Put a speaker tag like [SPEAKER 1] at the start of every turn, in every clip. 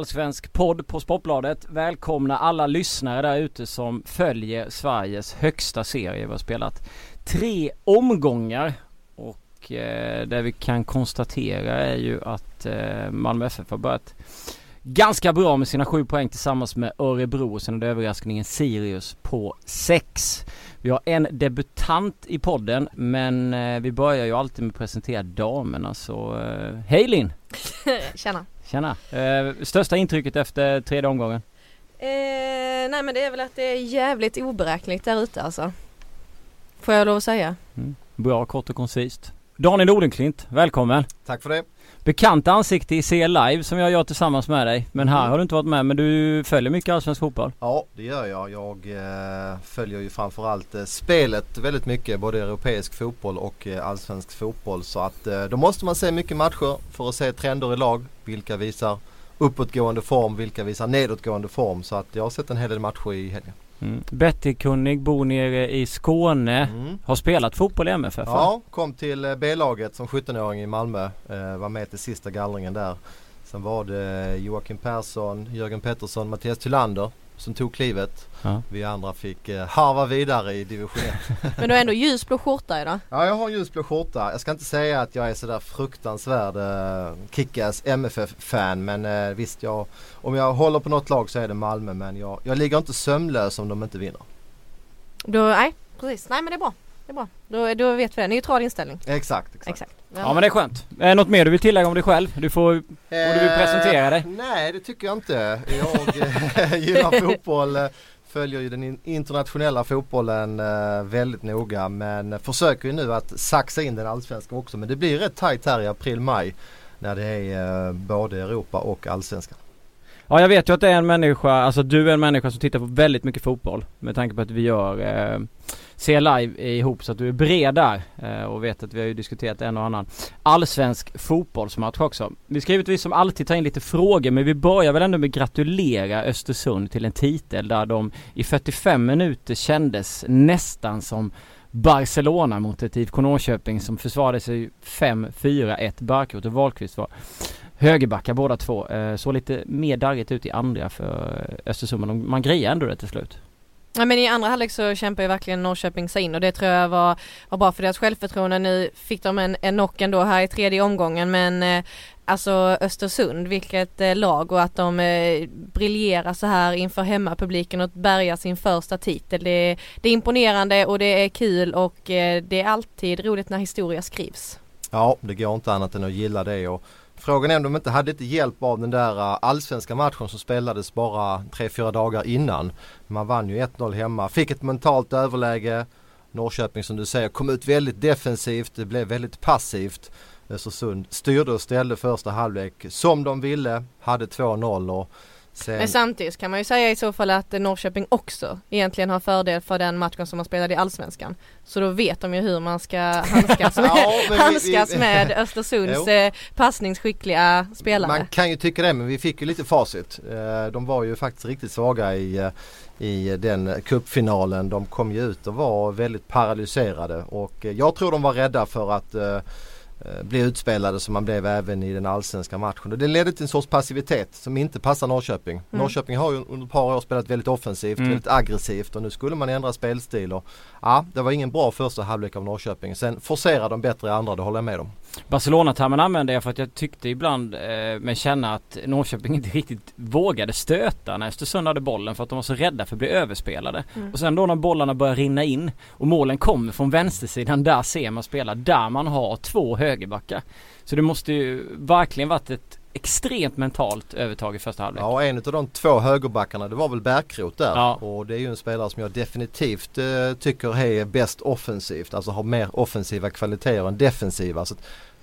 [SPEAKER 1] allsvensk podd på Sportbladet. Välkomna alla lyssnare där ute som följer Sveriges högsta serie. Vi har spelat tre omgångar och eh, det vi kan konstatera är ju att eh, Malmö FF har börjat ganska bra med sina sju poäng tillsammans med Örebro och sen är det överraskningen Sirius på sex. Vi har en debutant i podden men eh, vi börjar ju alltid med att presentera damerna så eh, hej Linn!
[SPEAKER 2] Tjena!
[SPEAKER 1] Tjena! Eh, största intrycket efter tredje omgången?
[SPEAKER 2] Eh, nej men det är väl att det är jävligt oberäkneligt där ute alltså. Får jag lov att säga.
[SPEAKER 1] Mm. Bra, kort och koncist. Daniel Odenklint, välkommen!
[SPEAKER 3] Tack för det!
[SPEAKER 1] Bekant ansikte i CL Live som jag gör tillsammans med dig. Men här
[SPEAKER 3] Mm.
[SPEAKER 1] har du inte varit med men du följer mycket allsvensk fotboll.
[SPEAKER 3] Ja det gör jag. Jag eh, följer ju framförallt eh, spelet väldigt mycket. Både europeisk fotboll och eh, allsvensk fotboll. Så att eh, då måste man se mycket matcher för att se trender i lag. Vilka visar uppåtgående form, vilka visar nedåtgående form. Så att jag har sett en hel del matcher i helgen.
[SPEAKER 1] Mm. Betty-kunnig, bor nere i Skåne.
[SPEAKER 3] Mm.
[SPEAKER 1] Har spelat fotboll i MFF?
[SPEAKER 3] Ja, kom till eh, B-laget som 17-åring i Malmö. Eh, var med till sista gallringen där. Sen var det Joakim Persson, Jörgen Pettersson, Mattias Thylander som tog klivet.
[SPEAKER 1] Ja.
[SPEAKER 3] Vi andra fick eh, harva vidare i division 1.
[SPEAKER 2] Men du har ändå ljusblå skjorta idag.
[SPEAKER 3] Ja, jag har en ljusblå skjorta. Jag ska inte säga att jag är sådär fruktansvärd uh, Kickass MFF-fan men eh, visst, jag, om jag håller på något lag så är det Malmö men jag, jag ligger inte sömnlös om de inte vinner.
[SPEAKER 2] Då, nej precis. Nej men det är bra. Det är bra. Då, då vet vi det. Neutral inställning.
[SPEAKER 3] Exakt, exakt.
[SPEAKER 2] Exakt.
[SPEAKER 1] Ja men det är skönt. Eh, något mer du vill tillägga om dig själv? Du får... du vill presentera dig?
[SPEAKER 3] Nej, det tycker jag inte. Jag eh, gillar fotboll. eh, Följer ju den in- internationella fotbollen eh, väldigt noga men försöker ju nu att saxa in den allsvenska också. Men det blir rätt tajt här i april-maj när det är eh, både Europa och allsvenskan.
[SPEAKER 1] Ja jag vet ju att det är en människa, alltså du är en människa som tittar på väldigt mycket fotboll. Med tanke på att vi gör eh, ser live ihop så att du är bred där. Eh, och vet att vi har ju diskuterat en och annan allsvensk fotbollsmatch också. Vi ska givetvis som alltid ta in lite frågor men vi börjar väl ändå med att gratulera Östersund till en titel där de i 45 minuter kändes nästan som Barcelona mot ett IFK Norrköping som försvarade sig 5-4-1. Barkroth och Wahlqvist var högerbackar båda två. Eh, såg lite mer darrigt ut i andra för Östersund men de, man grejer ändå det till slut.
[SPEAKER 2] Ja men i andra halvlek så kämpar ju verkligen Norrköping sig in och det tror jag var, var bra för deras självförtroende. Nu fick de en, en knock ändå här i tredje omgången men eh, alltså Östersund, vilket eh, lag och att de eh, briljerar så här inför hemmapubliken och bärgar sin första titel. Det, det är imponerande och det är kul och eh, det är alltid roligt när historia skrivs.
[SPEAKER 3] Ja, det går inte annat än att gilla det. Och frågan är om de inte hade lite hjälp av den där eh, allsvenska matchen som spelades bara 3-4 dagar innan. Man vann ju 1-0 hemma, fick ett mentalt överläge. Norrköping som du säger kom ut väldigt defensivt, det blev väldigt passivt. Östersund styrde och ställde första halvlek som de ville, hade 2-0 och sen...
[SPEAKER 2] Men samtidigt kan man ju säga i så fall att Norrköping också egentligen har fördel för den matchen som man spelade i Allsvenskan. Så då vet de ju hur man ska handskas med,
[SPEAKER 3] Ja, vi-
[SPEAKER 2] handskas
[SPEAKER 3] vi-
[SPEAKER 2] med Östersunds
[SPEAKER 3] Jo.
[SPEAKER 2] eh, passningsskickliga spelare.
[SPEAKER 3] Man kan ju tycka det men vi fick ju lite facit. Eh, De var ju faktiskt riktigt svaga i, eh, i den cupfinalen. De kom ju ut och var väldigt paralyserade och jag tror de var rädda för att eh, bli utspelade som man blev även i den allsvenska matchen. Och det ledde till en sorts passivitet som inte passar Norrköping. Norrköping har ju under ett par år spelat väldigt offensivt,
[SPEAKER 1] Mm.
[SPEAKER 3] väldigt aggressivt och nu skulle man ändra spelstil. Och, ja, det var ingen bra första halvlek av Norrköping. Sen forcerade de bättre i andra, det håller jag med om.
[SPEAKER 1] Barcelona-termen använde jag för att jag tyckte ibland eh, mig känna att Norrköping inte riktigt vågade stöta när Östersund hade bollen för att de var så rädda för att bli överspelade.
[SPEAKER 2] Mm.
[SPEAKER 1] Och sen då när bollarna börjar rinna in och målen kommer från vänstersidan, där ser man spela, där man har två högerbackar. Så det måste ju verkligen varit ett extremt mentalt övertag i första halvlek.
[SPEAKER 3] Ja, en av de två högerbackarna det var väl Bärkroth där.
[SPEAKER 1] Ja.
[SPEAKER 3] Och det är ju en spelare som jag definitivt eh, tycker är bäst offensivt. Alltså har mer offensiva kvaliteter än defensiva. Så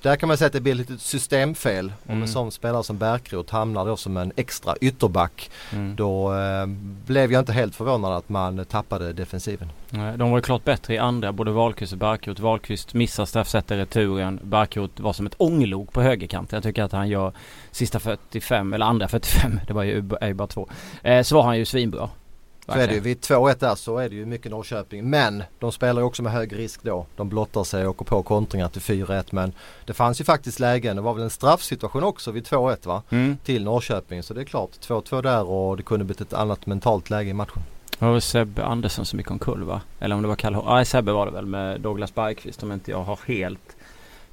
[SPEAKER 3] där kan man säga att det blir lite systemfel. Om
[SPEAKER 1] Mm.
[SPEAKER 3] en sån spelare som Bärkroth hamnar då som en extra ytterback.
[SPEAKER 1] Mm.
[SPEAKER 3] Då eh, blev jag inte helt förvånad att man tappade defensiven.
[SPEAKER 1] De var ju klart bättre i andra, både Wahlqvist och Barkroth. Wahlqvist missar straffsätter returen. Barkroth var som ett ånglok på högerkanten. Jag tycker att han gör sista 45, eller andra 45, det var ju, är ju bara två. Eh, så var han ju svinbra.
[SPEAKER 3] Så är det ju. Vid 2-1 där så är det ju mycket Norrköping. Men de spelar ju också med hög risk då. De blottar sig och åker på kontringar till 4-1. Men det fanns ju faktiskt lägen. Det var väl en straffsituation också vid 2-1 va?
[SPEAKER 1] Mm.
[SPEAKER 3] Till Norrköping. Så det är klart 2-2 där och det kunde blivit ett annat mentalt läge i matchen.
[SPEAKER 1] Det var Sebbe Andersson som gick omkull va? Eller om det var Kalle Nej Sebbe var det väl med Douglas Bergqvist om inte jag har helt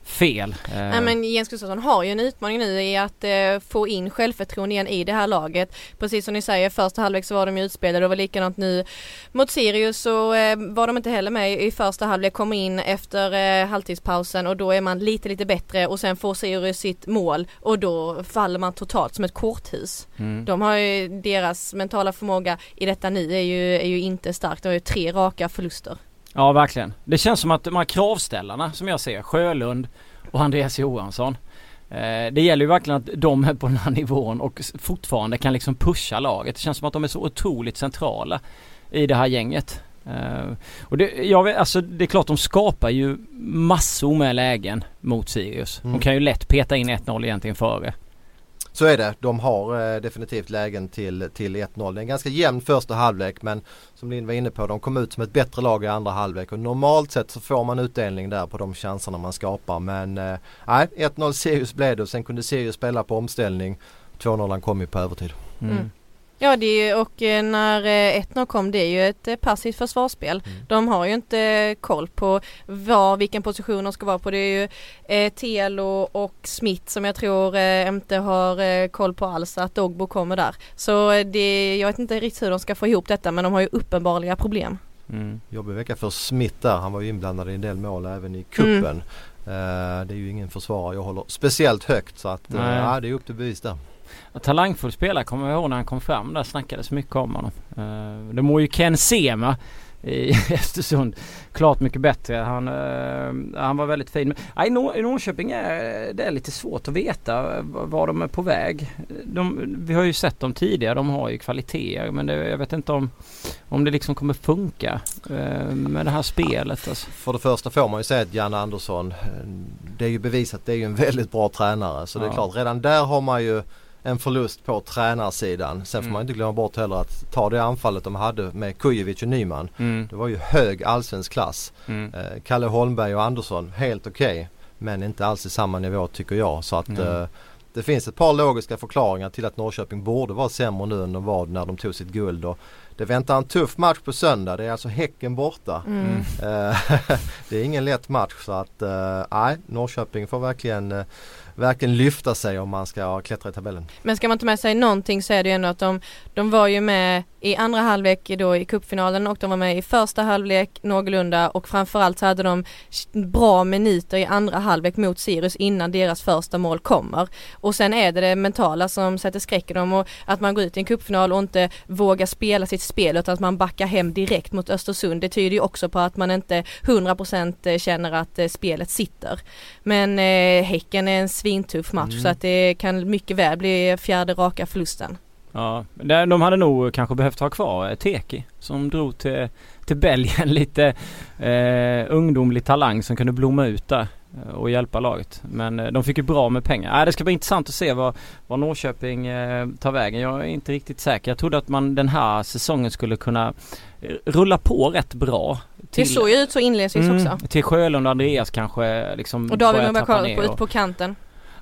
[SPEAKER 1] fel.
[SPEAKER 2] Nej men Jens Gustafsson har ju en utmaning nu i att eh, få in självförtroende igen i det här laget. Precis som ni säger, första halvlek så var de ju utspelade och var likadant nu mot Sirius så eh, var de inte heller med i första halvlek, kommer in efter eh, halvtidspausen och då är man lite lite bättre och sen får Sirius sitt mål och då faller man totalt som ett korthus. Mm. De har ju, deras mentala förmåga i detta nu är ju, är ju inte stark. De har ju tre raka förluster.
[SPEAKER 1] Ja verkligen. Det känns som att de här kravställarna som jag ser, Sjölund och Andreas Johansson. Eh, det gäller ju verkligen att de är på den här nivån och fortfarande kan liksom pusha laget. Det känns som att de är så otroligt centrala i det här gänget. Uh, och det, jag vet, alltså det är klart de skapar ju massor med lägen mot Sirius. Mm. De kan ju lätt peta in 1-0 egentligen före.
[SPEAKER 3] Så är det. De har eh, definitivt lägen till, till 1-0. Det är en ganska jämn första halvlek men som Linn var inne på, de kom ut som ett bättre lag i andra halvlek och normalt sett så får man utdelning där på de chanserna man skapar. Men eh, nej, 1-0 Sirius blev det och sen kunde Sirius spela på omställning. 2-0 kom ju på övertid.
[SPEAKER 2] Mm. Ja det är, och eh, när 1-0 eh, kom det är ju ett eh, passivt försvarsspel. Mm. De har ju inte koll på var, vilken position de ska vara på. Det är ju eh, Telo och Smith som jag tror eh, inte har eh, koll på alls att Dogbo kommer där. Så det, jag vet inte riktigt hur de ska få ihop detta men de har ju uppenbarliga problem.
[SPEAKER 3] Mm. Jobbig vecka för Smith där. Han var ju inblandad i en del mål även i kuppen. Mm. Uh, det är ju ingen försvarare jag håller speciellt högt så att ja, det är upp till bevis där.
[SPEAKER 1] Talangfull spelare kommer jag ihåg när han kom fram där snackades mycket om honom. Uh, det mår ju Ken Sema i Östersund klart mycket bättre. Han, uh, han var väldigt fin. Men, i Norrköping är det är lite svårt att veta var de är på väg. De, vi har ju sett dem tidigare. De har ju kvaliteter men det, jag vet inte om, om det liksom kommer funka uh, med det här spelet. Alltså.
[SPEAKER 3] För det första får man ju säga att Janne Andersson det är ju bevisat det är ju en väldigt bra tränare. Så det är klart redan där har man ju en förlust på tränarsidan. Sen får mm. man inte glömma bort heller att ta det anfallet de hade med Kujovic och Nyman. Mm. Det var ju hög allsvensk klass. Mm. Eh, Kalle Holmberg och Andersson, helt okej. Okay, men inte alls i samma nivå tycker jag. Så att eh, det finns ett par logiska förklaringar till att Norrköping borde vara sämre nu än de var när de tog sitt guld. Och det väntar en tuff match på söndag. Det är alltså Häcken borta. Mm. Eh, det är ingen lätt match så att eh, nej, Norrköping får verkligen verkligen lyfta sig om man ska klättra i tabellen.
[SPEAKER 2] Men ska man ta med sig någonting så är det ju ändå att de, de var ju med i andra halvlek då i cupfinalen och de var med i första halvlek någorlunda och framförallt så hade de bra minuter i andra halvlek mot Sirius innan deras första mål kommer. Och sen är det det mentala som sätter skräck i dem och att man går ut i en cupfinal och inte vågar spela sitt spel utan att man backar hem direkt mot Östersund. Det tyder ju också på att man inte 100% känner att eh, spelet sitter. Men eh, Häcken är en svintuff match mm. så att det kan mycket väl bli fjärde raka förlusten.
[SPEAKER 1] Ja, de hade nog kanske behövt ha kvar eh, Teki som drog till, till Belgien lite eh, ungdomlig talang som kunde blomma ut där eh, och hjälpa laget. Men eh, de fick ju bra med pengar. Äh, det ska bli intressant att se vad, vad Norrköping eh, tar vägen. Jag är inte riktigt säker. Jag trodde att man den här säsongen skulle kunna rulla på rätt bra.
[SPEAKER 2] Till, det såg ju ut så inledningsvis mm, också.
[SPEAKER 1] Till Sjölund och Andreas kanske liksom
[SPEAKER 2] Och David Mubakar på ut på kanten.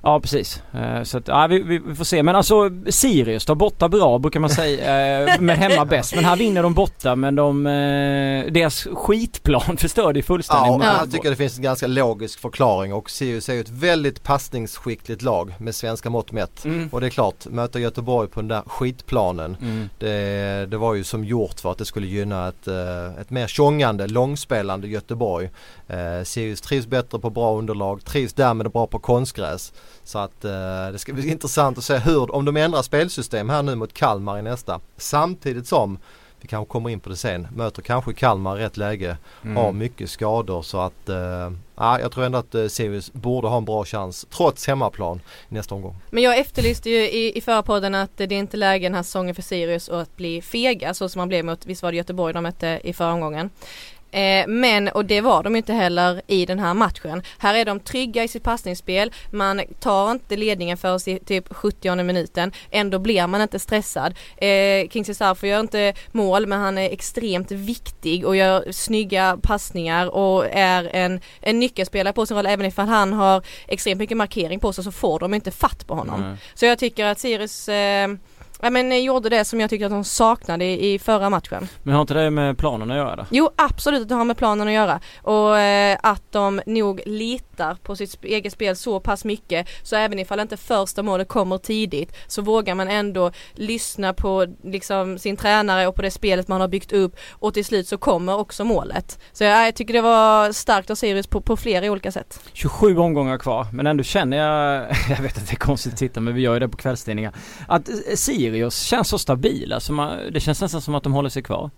[SPEAKER 1] Ja precis. Uh, så att, ja, vi, vi, får se. Men alltså Sirius tar borta bra brukar man säga. Uh, men hemma bäst. Men här vinner de borta men de, uh, deras skitplan förstörde ju fullständigt.
[SPEAKER 3] Ja, jag tycker det finns en ganska logisk förklaring och Sirius är ju ett väldigt passningsskickligt lag med svenska mått mätt. Mm. Och det är klart, möta Göteborg på den där skitplanen. Mm. Det, det, var ju som gjort för att det skulle gynna ett, ett mer tjongande, långspelande Göteborg. Sirius trivs bättre på bra underlag, trivs därmed bra på konstgräs. Så att eh, det ska bli intressant att se hur, om de ändrar spelsystem här nu mot Kalmar i nästa. Samtidigt som, vi kanske kommer in på det sen, möter kanske Kalmar i rätt läge, mm. har mycket skador så att eh, Ja, jag tror ändå att eh, Sirius borde ha en bra chans trots hemmaplan i nästa omgång.
[SPEAKER 2] Men jag efterlyste ju i, i förra podden att det är inte läge den här säsongen för Sirius att bli fega så som man blev mot, visst var det Göteborg de mötte i förra omgången. Eh, men, och det var de inte heller i den här matchen. Här är de trygga i sitt passningsspel, man tar inte ledningen för sig typ 70 minuten, ändå blir man inte stressad. Eh, Kingsley Sarfo gör inte mål men han är extremt viktig och gör snygga passningar och är en, en nyckelspelare på sin roll även ifall han har extremt mycket markering på sig så får de inte fatt på honom. Mm. Så jag tycker att Sirius eh, Ja men gjorde det som jag tyckte att de saknade i, i förra matchen.
[SPEAKER 1] Men har inte det med planen att göra?
[SPEAKER 2] Jo absolut att det har med planen att göra och eh, att de nog litar på sitt eget spel så pass mycket så även ifall inte första målet kommer tidigt så vågar man ändå lyssna på liksom sin tränare och på det spelet man har byggt upp och till slut så kommer också målet. Så jag, jag tycker det var starkt av Sirius på, på flera olika sätt.
[SPEAKER 1] 27 omgångar kvar men ändå känner jag, jag vet att det är konstigt att titta men vi gör ju det på kvällstidningar, att eh, Sirius Sirius känns så stabila så man, det känns nästan som att de håller sig kvar.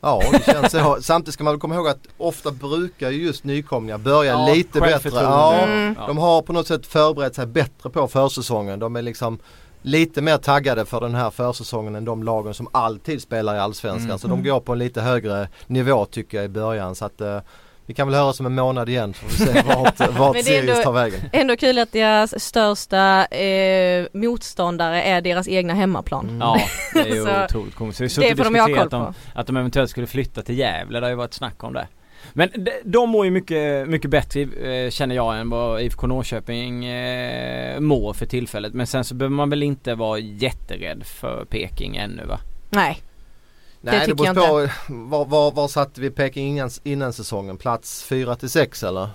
[SPEAKER 3] Ja det känns så. Samtidigt ska man väl komma ihåg att ofta brukar ju just nykomlingar börja ja, lite bättre. Ja, mm. De har på något sätt förberett sig bättre på försäsongen. De är liksom lite mer taggade för den här försäsongen än de lagen som alltid spelar i Allsvenskan. Mm. Så de går på en lite högre nivå tycker jag i början. Så att, uh, vi kan väl höra om en månad igen så får vi se vart, vart Sirius tar vägen.
[SPEAKER 2] Ändå kul att deras största eh, motståndare är deras egna hemmaplan.
[SPEAKER 1] Mm. Ja det är ju otroligt komiskt. Vi det får de ha koll på. Att de, att de eventuellt skulle flytta till Gävle. Det har ju varit snack om det. Men de, de mår ju mycket, mycket bättre eh, känner jag än vad IFK Norrköping eh, mår för tillfället. Men sen så behöver man väl inte vara jätterädd för Peking ännu va?
[SPEAKER 2] Nej
[SPEAKER 3] Nej, det, det beror på. Var, var, var satte vi Peking innan, innan säsongen? Plats 4 till 6 eller?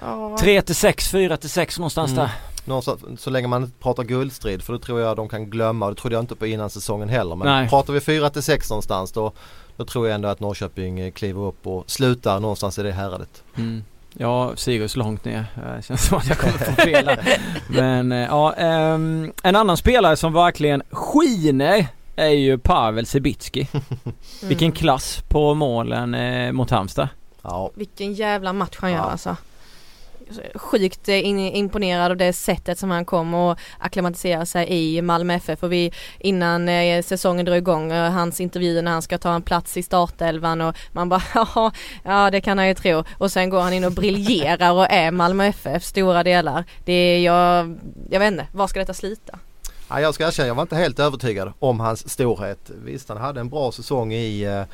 [SPEAKER 1] Ja. 3 till 6, 4 till 6 någonstans mm. där.
[SPEAKER 3] Någonstans, så länge man inte pratar guldstrid för då tror jag de kan glömma det trodde jag inte på innan säsongen heller. Men Nej. pratar vi 4 till 6 någonstans då, då tror jag ändå att Norrköping eh, kliver upp och slutar någonstans i det häradet.
[SPEAKER 1] Mm. Ja, Sirius långt ner. Det känns som att jag kommer få fel Men eh, ja, um, en annan spelare som verkligen skiner är ju Pavel Sibitski. mm. Vilken klass på målen eh, mot Halmstad.
[SPEAKER 2] Ja. Vilken jävla match han gör ja. alltså. Sjukt eh, imponerad av det sättet som han kom och akklimatiserade sig i Malmö FF och vi innan eh, säsongen drog igång och hans intervjuer när han ska ta en plats i startelvan och man bara ja, ja det kan han ju tro och sen går han in och briljerar och är Malmö FF stora delar. Det är jag, jag vet inte, var ska detta sluta?
[SPEAKER 3] Ja, jag ska erkänna, jag var inte helt övertygad om hans storhet. Visst, han hade en bra säsong i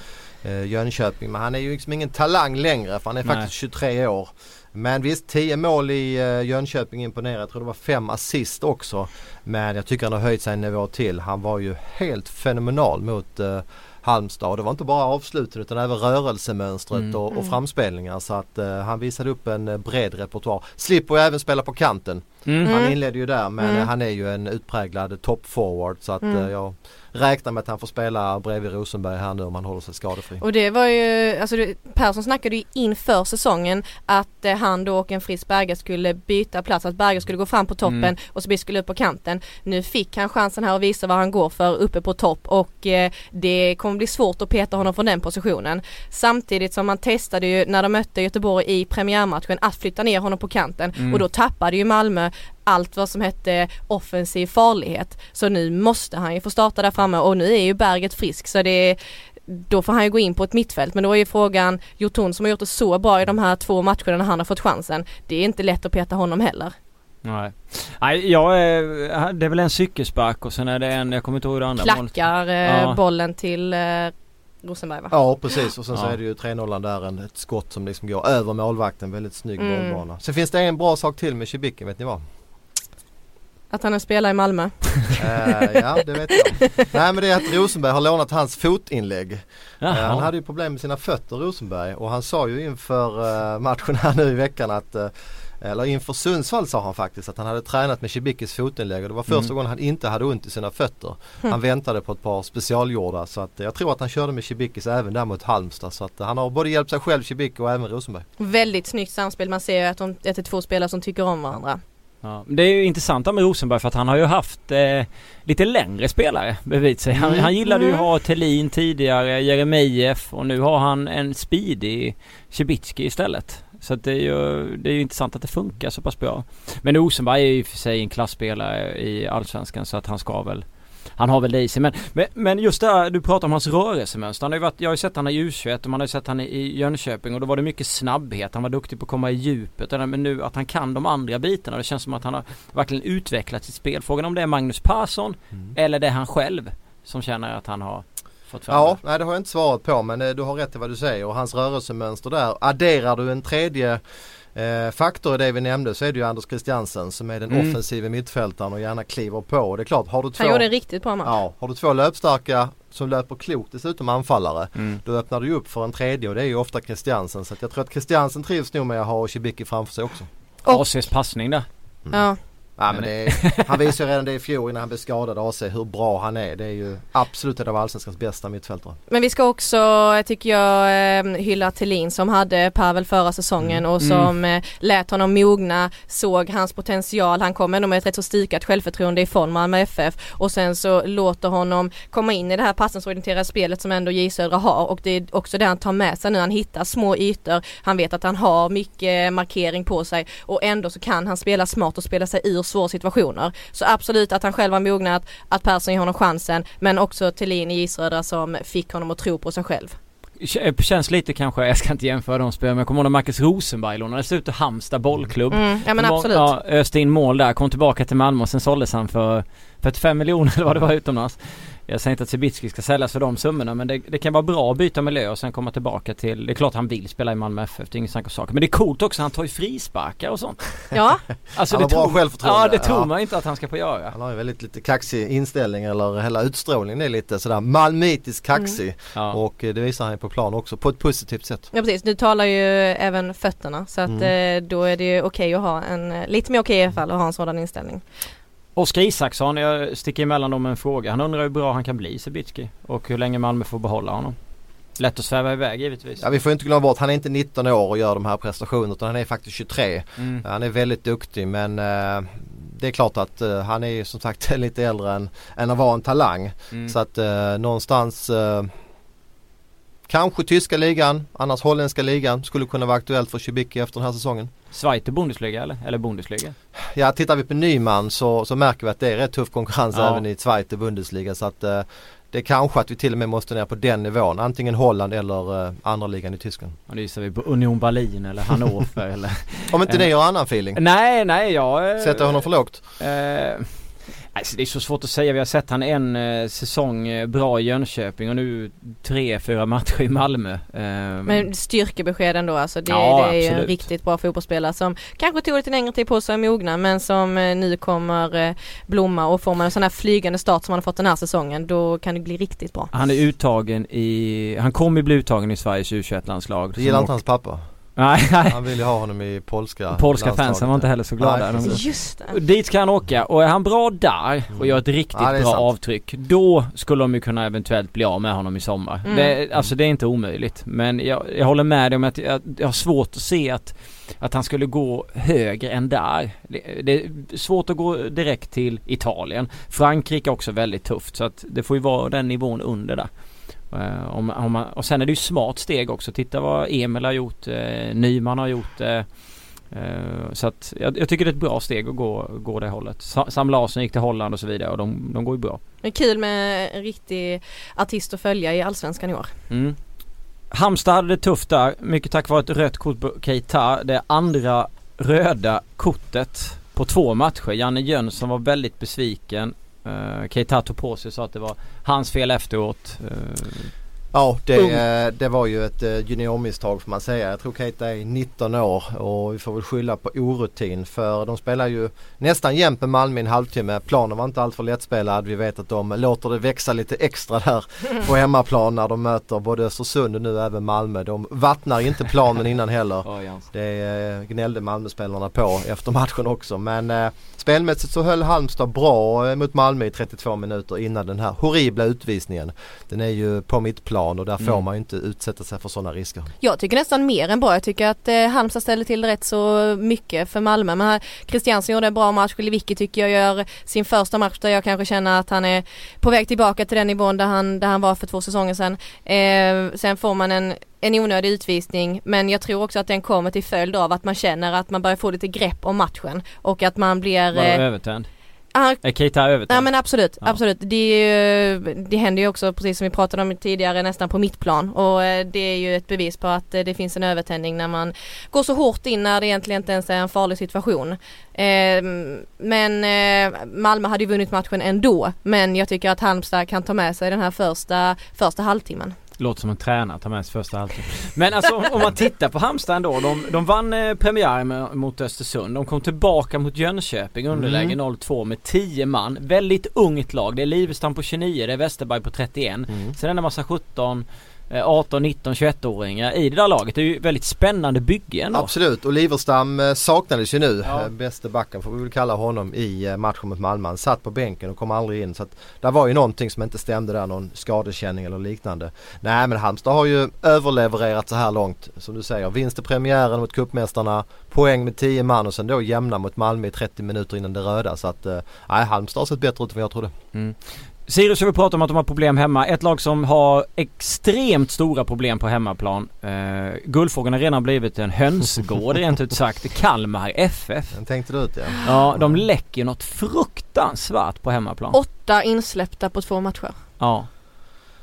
[SPEAKER 3] uh, Jönköping men han är ju liksom ingen talang längre för han är Nej. faktiskt 23 år. Men visst 10 mål i uh, Jönköping imponerar. Jag tror det var 5 assist också. Men jag tycker han har höjt sig en nivå till. Han var ju helt fenomenal mot uh, Halmstad. Och det var inte bara avsluten utan även rörelsemönstret mm. och, och, mm. framspelningar. Så att uh, han visade upp en uh, bred repertoar. Slipper ju även spela på kanten. Mm. Han mm. inledde ju där men mm. han är ju en utpräglad toppforward så att mm. jag räknar med att han får spela bredvid Rosenberg här nu om han håller sig skadefri.
[SPEAKER 2] Och det var ju, alltså Persson snackade ju inför säsongen att eh, han då och en frisk Berger skulle byta plats, att Berger skulle gå fram på toppen mm. och så skulle upp på kanten. Nu fick han chansen här att visa vad han går för uppe på topp och eh, det kommer bli svårt att peta honom från den positionen. Samtidigt som man testade ju när de mötte Göteborg i premiärmatchen att flytta ner honom på kanten mm. och då tappade ju Malmö allt vad som hette offensiv farlighet. Så nu måste han ju få starta där framme och nu är ju Berget frisk så det då får han ju gå in på ett mittfält men då är ju frågan Jotun som har gjort det så bra i de här två matcherna när han har fått chansen. Det är inte lätt att peta honom heller.
[SPEAKER 1] Nej. Nej, jag är, det är väl en cykelspark och sen är det en, jag kommer inte ihåg det andra
[SPEAKER 2] Klackar målet. Eh, bollen till eh, Rosenberg va?
[SPEAKER 3] Ja precis och sen ja. så är det ju 3-0 där en, ett skott som liksom går över målvakten. Väldigt snygg mm. bollbana. Sen finns det en bra sak till med Cibicki, vet ni vad?
[SPEAKER 2] Att han har spelat i Malmö?
[SPEAKER 3] uh, ja det vet jag. Nej men det är att Rosenberg har lånat hans fotinlägg. Uh, han hade ju problem med sina fötter Rosenberg och han sa ju inför uh, matchen här nu i veckan att eller inför Sundsvall sa han faktiskt att han hade tränat med Cibikis fotinlägg och det var första mm. gången han inte hade ont i sina fötter. Mm. Han väntade på ett par specialgjorda så att jag tror att han körde med Cibikis även där mot Halmstad så att han har både hjälpt sig själv Cibicki och även Rosenberg.
[SPEAKER 2] Väldigt snyggt samspel. Man ser att, de, att det är två spelare som tycker om varandra.
[SPEAKER 1] Ja, det är ju intressant med Rosenberg för att han har ju haft eh, lite längre spelare bredvid sig. Han, mm. han gillade ju att ha Tellin tidigare, Jeremejeff och nu har han en speedig Cibicki istället. Så att det är ju det är ju intressant att det funkar så pass bra. Men Rosenberg är ju för sig en klassspelare i Allsvenskan så att han ska väl han har väl det i sig. Men, men, men just det här, du pratar om hans rörelsemönster. Han har ju varit, jag har ju sett han i U21 och man har ju sett han i Jönköping och då var det mycket snabbhet. Han var duktig på att komma i djupet. Men nu att han kan de andra bitarna. Det känns som att han har verkligen utvecklat sitt spel. Frågan om det är Magnus Persson mm. eller det är han själv som känner att han har fått fram
[SPEAKER 3] Ja, nej det har jag inte svarat på men eh, du har rätt i vad du säger och hans rörelsemönster där. Adderar du en tredje Eh, faktor i det vi nämnde så är det ju Anders Christiansen som är den mm. offensiva mittfältaren och gärna kliver på. Det är klart, har du två,
[SPEAKER 2] Han gjorde en riktigt bra match.
[SPEAKER 3] Ja, har du två löpstarka som löper klokt dessutom anfallare. Mm. Då öppnar du upp för en tredje och det är ju ofta Christiansen. Så jag tror att Christiansen trivs nog med att ha Cibicki framför sig också.
[SPEAKER 1] Och ACs passning där.
[SPEAKER 2] Mm. Ja.
[SPEAKER 3] Ja, men är, han visade ju redan det i fjol innan han blev skadad AC hur bra han är. Det är ju absolut en av allsvenskans bästa mittfältare.
[SPEAKER 2] Men vi ska också, tycker jag, eh, hylla Thelin som hade Pavel förra säsongen mm. och som mm. lät honom mogna, såg hans potential. Han kom ändå med ett rätt så stikat självförtroende ifrån Malmö FF och sen så låter honom komma in i det här passningsorienterade spelet som ändå J Södra har och det är också det han tar med sig nu. Han hittar små ytor, han vet att han har mycket markering på sig och ändå så kan han spela smart och spela sig ur svåra situationer. Så absolut att han själv har mognat, att Persson ger honom chansen men också Thelin i Israel som fick honom att tro på sig själv.
[SPEAKER 1] Känns lite kanske, jag ska inte jämföra de spelarna men jag kommer ihåg när Marcus Rosenberg lånades ut till Halmstad bollklubb.
[SPEAKER 2] Mm, ja men absolut. Ja,
[SPEAKER 1] öste in mål där, kom tillbaka till Malmö och sen såldes han för 45 miljoner eller vad det var utomlands. Jag säger inte att Cibicki ska säljas för de summorna men det, det, kan vara bra att byta miljö och sen komma tillbaka till, det är klart han vill spela i Malmö FF, det är inget snack om saker. Men det är coolt också, han tar ju frisparkar och sånt.
[SPEAKER 2] Ja.
[SPEAKER 3] Alltså han har bra självförtroende.
[SPEAKER 1] Ja det tror ja. man inte att han ska få göra.
[SPEAKER 3] Han har ju väldigt lite kaxig inställning eller hela utstrålningen är lite sådär malmitisk kaxig. Mm. Ja. Och eh, det visar han ju på plan också på ett positivt sätt.
[SPEAKER 2] Ja precis, nu talar ju även fötterna så att mm. Eh, då är det ju okej okay att ha en, eh, lite mer okej okay i alla fall att ha en sådan inställning.
[SPEAKER 1] Oskar Isaksson, jag sticker emellan dem med en fråga. Han undrar hur bra han kan bli Cibicki och hur länge Malmö får behålla honom. Lätt att sväva iväg givetvis.
[SPEAKER 3] Ja vi får inte glömma bort, han är inte 19 år och gör de här prestationerna utan han är faktiskt 23. Mm. Han är väldigt duktig men uh, det är klart att uh, han är som sagt lite äldre än, än att vara en talang. Mm. Så att uh, någonstans Kanske tyska ligan, annars holländska ligan skulle kunna vara aktuellt för Cibicki efter den här säsongen.
[SPEAKER 1] Zweite Bundesliga eller? Eller Bundesliga?
[SPEAKER 3] Ja, tittar vi på Nyman så, så märker vi att det är rätt tuff konkurrens ja. även i Zweite Bundesliga så att eh, det är kanske att vi till och med måste ner på den nivån. Antingen Holland eller eh, andra ligan i Tyskland.
[SPEAKER 1] Och nu gissar vi på Union Berlin eller Hannover eller
[SPEAKER 3] Om inte ni har annan feeling?
[SPEAKER 1] Nej, nej jag...
[SPEAKER 3] Eh, Sätter honom för lågt?
[SPEAKER 1] Eh, Alltså det är så svårt att säga. Vi har sett han en eh, säsong eh, bra i Jönköping och nu tre, fyra matcher i Malmö. Eh,
[SPEAKER 2] Men styrkebesked ändå alltså. Det, ja, det är ju en riktigt bra fotbollsspelare som kanske tog lite längre tid på sig att mogna men som eh, nu kommer eh, blomma och får man en sån här flygande start som han har fått den här säsongen då kan det bli riktigt bra.
[SPEAKER 1] Han är uttagen i, han kommer bli uttagen i Sveriges U21-landslag.
[SPEAKER 3] Det gillar inte hans pappa?
[SPEAKER 1] Nej.
[SPEAKER 3] Han vill ju ha honom i polska
[SPEAKER 1] Polska fansen var inte heller så glada.
[SPEAKER 2] Nej, Just det.
[SPEAKER 1] Dit ska han åka och är han bra där och gör ett riktigt ja, bra sant. avtryck Då skulle de ju kunna eventuellt bli av med honom i sommar. Mm. Det, alltså det är inte omöjligt. Men jag, jag håller med dig om att jag, jag har svårt att se att att han skulle gå högre än där. Det är svårt att gå direkt till Italien. Frankrike är också väldigt tufft så att det får ju vara den nivån under där. Uh, om, om man, och sen är det ju smart steg också. Titta vad Emil har gjort, uh, Nyman har gjort. Uh, så att jag, jag, tycker det är ett bra steg att gå, gå det hållet. Sam Larsson gick till Holland och så vidare och de, de går ju bra.
[SPEAKER 2] Det är kul med en riktig artist att följa i Allsvenskan i år.
[SPEAKER 1] Mm. Halmstad hade det tufft där. Mycket tack vare ett rött kort på Keita. Det andra röda kortet på två matcher. Janne Jönsson var väldigt besviken. Uh, Keita tog på sig och sa att det var hans fel efteråt. Eh,
[SPEAKER 3] Ja det, uh. det var ju ett eh, juniormisstag får man säga. Jag tror Keita är 19 år och vi får väl skylla på orutin för de spelar ju nästan jämt med Malmö i en halvtimme. Planen var inte alltför lättspelad. Vi vet att de låter det växa lite extra där på hemmaplan när de möter både Östersund och nu även Malmö. De vattnar inte planen innan heller. Det gnällde Malmöspelarna på efter matchen också men Spelmässigt så höll Halmstad bra eh, mot Malmö i 32 minuter innan den här horribla utvisningen. Den är ju på mitt plan och där mm. får man ju inte utsätta sig för sådana risker.
[SPEAKER 2] Jag tycker nästan mer än bra. Jag tycker att eh, Halmstad ställer till rätt så mycket för Malmö. Men Christiansen gjorde en bra match. Lewicki tycker jag gör sin första match där jag kanske känner att han är på väg tillbaka till den nivån där han, där han var för två säsonger sedan. Eh, sen får man en en onödig utvisning men jag tror också att den kommer till följd av att man känner att man börjar få lite grepp om matchen och att man blir...
[SPEAKER 1] Var eh, övertänd?
[SPEAKER 2] Han,
[SPEAKER 1] Är Keita övertag?
[SPEAKER 2] Ja men absolut,
[SPEAKER 1] Ja.
[SPEAKER 2] absolut. Det, är ju, det händer ju också precis som vi pratade om tidigare nästan på mittplan och eh, det är ju ett bevis på att eh, det finns en övertändning när man går så hårt in när det egentligen inte ens är en farlig situation. Eh, men eh, Malmö hade ju vunnit matchen ändå men jag tycker att Halmstad kan ta med sig den här första, första halvtimmen.
[SPEAKER 1] Låter som en tränare tar med sig första halvtid. Men alltså om, om man tittar på Halmstad ändå. De, de vann eh, premiär med, mot Östersund. De kom tillbaka mot Jönköping underläge
[SPEAKER 3] Mm.
[SPEAKER 1] 0-2 med 10 man. Väldigt ungt lag. Det är Livestam på 29, det är Westerberg på 31.
[SPEAKER 3] Mm.
[SPEAKER 1] Sen är det en massa 17, eh, 18, 19, 21-åringar i det där laget. Det är ju väldigt spännande bygge ändå.
[SPEAKER 3] Absolut och Liverstam eh, saknades ju nu.
[SPEAKER 1] Ja.
[SPEAKER 3] Ja. Bäste backen får vi väl kalla honom i eh, matchen mot Malmö. Han satt på bänken och kom aldrig in. Så att där var ju någonting som inte stämde där. Någon skadekänning eller liknande. Nej men Halmstad har ju överlevererat så här långt. Som du säger. Vinst i premiären mot cupmästarna. Poäng med 10 man och sen då jämna mot Malmö i 30 minuter innan det röda. Så att eh, nej, Halmstad har sett bättre ut än vad jag trodde.
[SPEAKER 1] Mm. Sirius har vi pratat om att de har problem hemma. Ett lag som har extremt stora problem på hemmaplan. Uh, Guldfågeln har redan blivit en hönsgård rent ut sagt. Kalmar FF.
[SPEAKER 3] Den tänkte du ut ja.
[SPEAKER 1] Ja, de läcker något fruktansvärt på hemmaplan.
[SPEAKER 2] Åtta insläppta på två matcher.
[SPEAKER 1] Ja.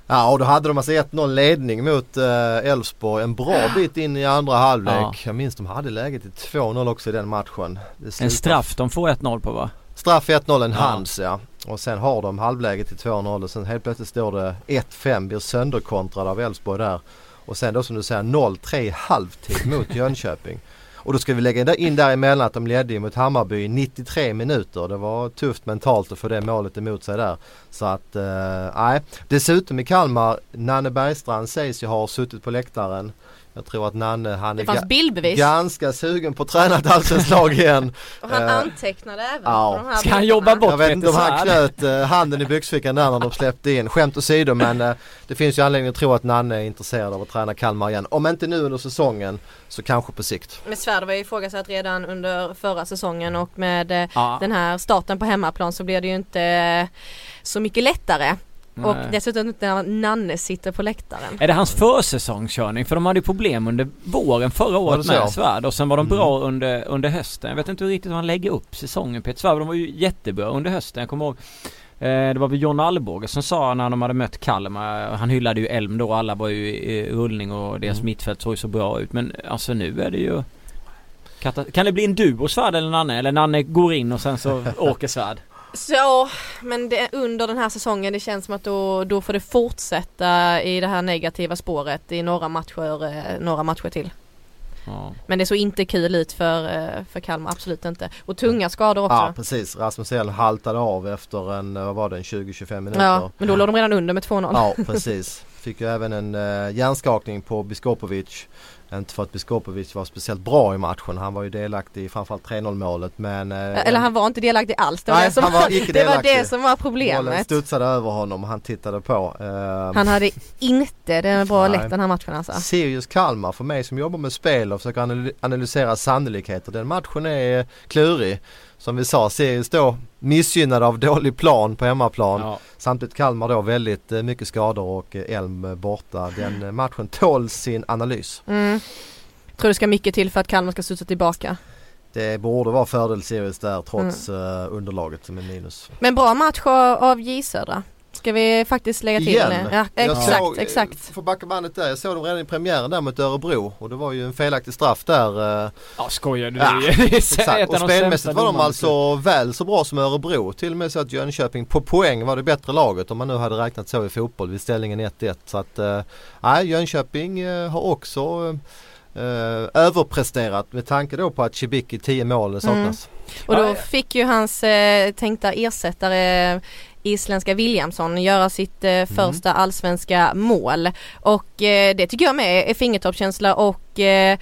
[SPEAKER 3] Ja och då hade de alltså 1-0 ledning mot eh, Elfsborg en bra bit in i andra halvlek.
[SPEAKER 1] Ja.
[SPEAKER 3] Jag minns de hade läget i 2-0 också i den matchen.
[SPEAKER 1] En straff de får 1-0 på va?
[SPEAKER 3] Straff 1-0 en
[SPEAKER 1] Ja.
[SPEAKER 3] hands ja. Och sen har de halvläget till 2-0 och sen helt plötsligt står det 1-5 blir sönderkontrad av Elfsborg där. Och sen då som du säger 0-3 i halvtid mot Jönköping. Och då ska vi lägga in däremellan att de ledde mot Hammarby i 93 minuter. Det var tufft mentalt att få det målet emot sig där. Så att, eh, nej. Dessutom i Kalmar, Nanne Bergstrand sägs ju ha suttit på läktaren. Jag tror att Nanne, han är
[SPEAKER 2] Det fanns
[SPEAKER 3] ga-
[SPEAKER 2] bildbevis.
[SPEAKER 3] ganska sugen på att träna ett allsvenskt lag igen.
[SPEAKER 2] Och han
[SPEAKER 3] Eh,
[SPEAKER 2] antecknade även
[SPEAKER 3] ja.
[SPEAKER 2] på de här
[SPEAKER 1] Ska han jobba bort
[SPEAKER 3] Jag vet inte om han knöt eh, handen i byxfickan där när de släppte in. Skämt åsido men eh, det finns ju anledning att tro att Nanne är intresserad av att träna Kalmar igen. Om inte nu under säsongen så kanske på sikt.
[SPEAKER 2] Men Svärd var ju ifrågasatt redan under förra säsongen och med
[SPEAKER 1] Ja.
[SPEAKER 2] den här starten på hemmaplan så blir det ju inte så mycket lättare. Och
[SPEAKER 1] Nej.
[SPEAKER 2] dessutom inte när Nanne sitter på läktaren.
[SPEAKER 1] Är det hans försäsongskörning? För de hade ju problem under våren förra året med Svärd och sen var de
[SPEAKER 3] Mm.
[SPEAKER 1] bra under, under hösten. Jag vet inte riktigt hur han lägger upp säsongen Peter Svärd. De var ju jättebra under hösten. Jag kommer ihåg eh, det var väl John Alvbåge som sa när de hade mött Kalmar, han hyllade ju Elm då, alla var ju i rullning och deras
[SPEAKER 3] Mm.
[SPEAKER 1] mittfält såg ju så bra ut. Men alltså nu är det ju Kan det bli en duo Svärd eller Nanne? Eller Nanne går in och sen så åker Svärd?
[SPEAKER 2] Så, men det, under den här säsongen det känns som att då, då får det fortsätta i det här negativa spåret i några matcher, eh, några matcher till.
[SPEAKER 1] Ja.
[SPEAKER 2] Men det såg inte kul ut för, eh, för Kalmar, absolut inte. Och tunga skador också.
[SPEAKER 3] Ja precis. Rasmus Elm haltade av efter en, eh, vad var det, en 20-25 minuter.
[SPEAKER 2] Ja, men då låg de redan under med 2-0.
[SPEAKER 3] Ja precis. Fick ju även en uh, hjärnskakning på Biskopovic. Inte för att Biskopovic var speciellt bra i matchen. Han var ju delaktig i framförallt 3-0 målet men... eh,
[SPEAKER 2] Eller han var inte delaktig alls. Det var,
[SPEAKER 3] Nej,
[SPEAKER 2] det som,
[SPEAKER 3] han var icke
[SPEAKER 2] det, var det som var problemet.
[SPEAKER 3] studsade över honom och han tittade på. Eh,
[SPEAKER 2] Han hade inte den bra lätt den här matchen alltså.
[SPEAKER 3] Sirius Kalmar för mig som jobbar med spel och försöker analy- analysera sannolikheter. Den matchen är klurig. Som vi sa, Sirius då missgynnade av dålig plan på hemmaplan.
[SPEAKER 1] Ja.
[SPEAKER 3] Samtidigt Kalmar då väldigt eh, mycket skador och eh, Elm borta. Den eh, matchen tål sin analys.
[SPEAKER 2] Mm. Tror det ska mycket till för att Kalmar ska studsa tillbaka.
[SPEAKER 3] Det borde vara fördel Sirius där trots
[SPEAKER 2] Mm.
[SPEAKER 3] underlaget som är minus.
[SPEAKER 2] Men bra match av av J Södra. Ska vi faktiskt lägga till
[SPEAKER 3] Igen?
[SPEAKER 2] det? Ja,
[SPEAKER 3] Jag
[SPEAKER 2] exakt,
[SPEAKER 3] såg,
[SPEAKER 2] exakt.
[SPEAKER 3] För backa bandet där, jag såg dem redan i premiären där mot Örebro och det var ju en felaktig straff där. eh,
[SPEAKER 1] Ja skojar du?
[SPEAKER 3] Ja, Exakt. Och spelmässigt var de alltså väl så bra som Örebro. Till och med så att Jönköping på poäng var det bättre laget om man nu hade räknat så i fotboll vid ställningen 1-1. Så att eh, nej, Jönköping eh, har också eh, överpresterat med tanke då på att Cibicki 10 mål saknas.
[SPEAKER 2] Och då fick ju hans eh, tänkta ersättare isländska Williamson göra sitt eh, första allsvenska mål. Och eh, det tycker jag med är fingertoppskänsla och eh,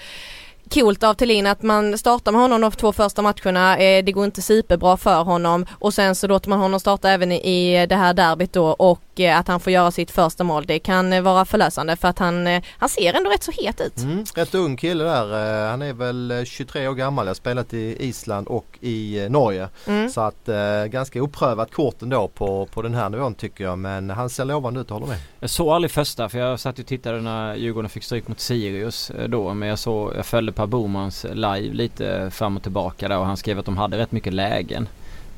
[SPEAKER 2] coolt av Thelin att man startar med honom de två första matcherna. Eh, det går inte superbra för honom och sen så låter man honom starta även i, i det här derbyt då och eh, att han får göra sitt första mål. Det kan eh, vara förlösande för att han, eh, han ser ändå rätt så het ut.
[SPEAKER 3] Mm, rätt ung kille där. Han är väl eh, 23 år gammal. Jag har spelat i Island och i Norge.
[SPEAKER 2] Mm.
[SPEAKER 3] Så att ganska oprövat kort ändå på, på den här nivån tycker jag. Men han ser lovande ut, håller med.
[SPEAKER 1] Jag såg aldrig första för jag satt och tittade när Djurgården fick stryk mot Sirius då. Men jag såg, jag följde Per Bomans live lite fram och tillbaka där och han skrev att de hade rätt mycket lägen.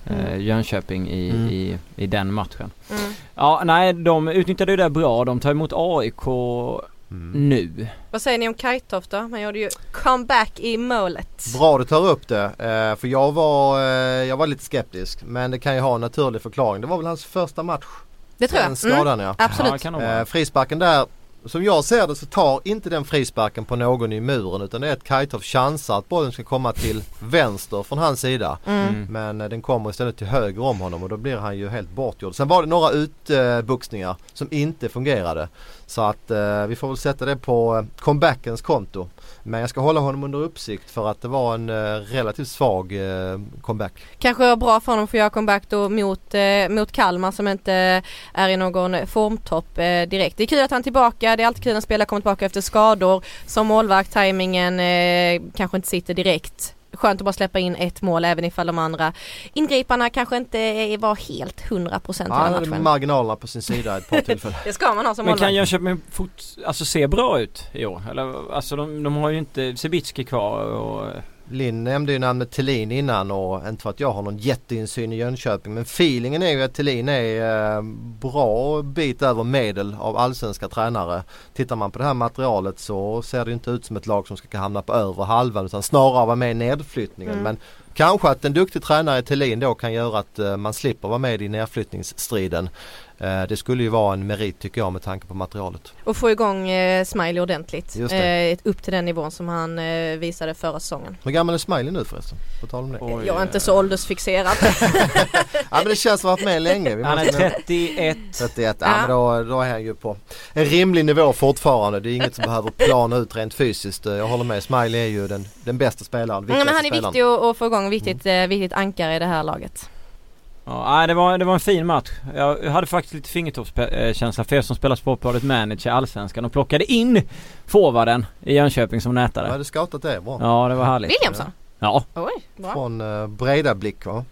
[SPEAKER 2] Mm.
[SPEAKER 1] Jönköping i,
[SPEAKER 3] Mm.
[SPEAKER 1] i, i den matchen.
[SPEAKER 2] Mm.
[SPEAKER 1] Ja, nej de utnyttjade ju det bra. De tar emot AIK
[SPEAKER 3] Mm.
[SPEAKER 1] nu.
[SPEAKER 2] Vad säger ni om Kajtoft då? Han gjorde ju comeback i målet.
[SPEAKER 3] Bra du tar upp det. Eh, för jag var, eh, jag var lite skeptisk. Men det kan ju ha en naturlig förklaring. Det var väl hans första match.
[SPEAKER 2] Det tror
[SPEAKER 3] Den
[SPEAKER 2] jag. Mm.
[SPEAKER 3] skadan ja.
[SPEAKER 1] Ja,
[SPEAKER 2] Absolut.
[SPEAKER 1] vara.
[SPEAKER 3] Eh, frisparken där, som jag ser det så tar inte den frisparken på någon i muren utan det är att Kajtoff chansar att bollen ska komma till vänster från hans sida.
[SPEAKER 2] Mm.
[SPEAKER 1] Mm.
[SPEAKER 3] Men eh, den kommer istället till höger om honom och då blir han ju helt bortgjord. Sen var det några utbuxningar som inte fungerade. Så att eh, vi får väl sätta det på eh, comebackens konto. Men jag ska hålla honom under uppsikt för att det var en eh, relativt svag eh, comeback.
[SPEAKER 2] Kanske var bra för honom att få göra comeback då mot, eh, mot Kalmar som inte eh, är i någon eh, formtopp eh, direkt. Det är kul att han är tillbaka, det är alltid kul när spelare kommer tillbaka efter skador. Som målvakt, tajmingen eh, kanske inte sitter direkt. Skönt att bara släppa in ett mål även ifall de andra ingriparna kanske inte var helt 100% i
[SPEAKER 3] Han hade marginalerna på sin sida ett par tillfällen.
[SPEAKER 2] Det ska man ha som
[SPEAKER 1] Men
[SPEAKER 2] målvakt.
[SPEAKER 1] kan Jönköping fort, alltså se bra ut i år? Eller alltså de, de har ju inte Cibicki kvar och
[SPEAKER 3] Linn nämnde ju namnet Thelin innan och inte för att jag har någon jätteinsyn i Jönköping men feelingen är ju att Thelin är eh, bra bit över medel av allsvenska tränare. Tittar man på det här materialet så ser det inte ut som ett lag som ska hamna på övre halvan utan snarare vara med i nedflyttningen.
[SPEAKER 2] Mm.
[SPEAKER 3] Men kanske att en duktig tränare i Thelin då kan göra att eh, man slipper vara med i nedflyttningsstriden. Eh, det skulle ju vara en merit tycker jag med tanke på materialet.
[SPEAKER 2] Och få igång eh, Smiley ordentligt. Eh, upp till den nivån som han eh, visade förra säsongen.
[SPEAKER 3] Hur gammal är Smiley nu förresten? På tal om det.
[SPEAKER 1] Oj,
[SPEAKER 2] Jag är inte så åldersfixerad.
[SPEAKER 3] Ja men det känns som att han varit med länge. Vi
[SPEAKER 1] Han är
[SPEAKER 3] måste-
[SPEAKER 1] 31.
[SPEAKER 3] 31, ja,
[SPEAKER 2] Ja.
[SPEAKER 3] men då, då är han ju på en rimlig nivå fortfarande. Det är inget som behöver plana ut rent fysiskt. Jag håller med, Smiley är ju den, den bästa spelaren,
[SPEAKER 2] Ja, men han är
[SPEAKER 3] spelaren.
[SPEAKER 2] viktig att, få igång, viktigt, eh, viktigt ankare i det här laget.
[SPEAKER 1] Ja, det, var, det var en fin match. Jag hade faktiskt lite fingertoppskänsla för er som spelar Sportbladet Manager Allsvenskan och plockade in forwarden i Jönköping som
[SPEAKER 3] Jag
[SPEAKER 1] nätare.
[SPEAKER 3] hade scoutat det bra.
[SPEAKER 1] Ja, det var härligt.
[SPEAKER 2] Williamson?
[SPEAKER 1] Ja,
[SPEAKER 2] Oj, bra.
[SPEAKER 3] Från uh, breda blick va?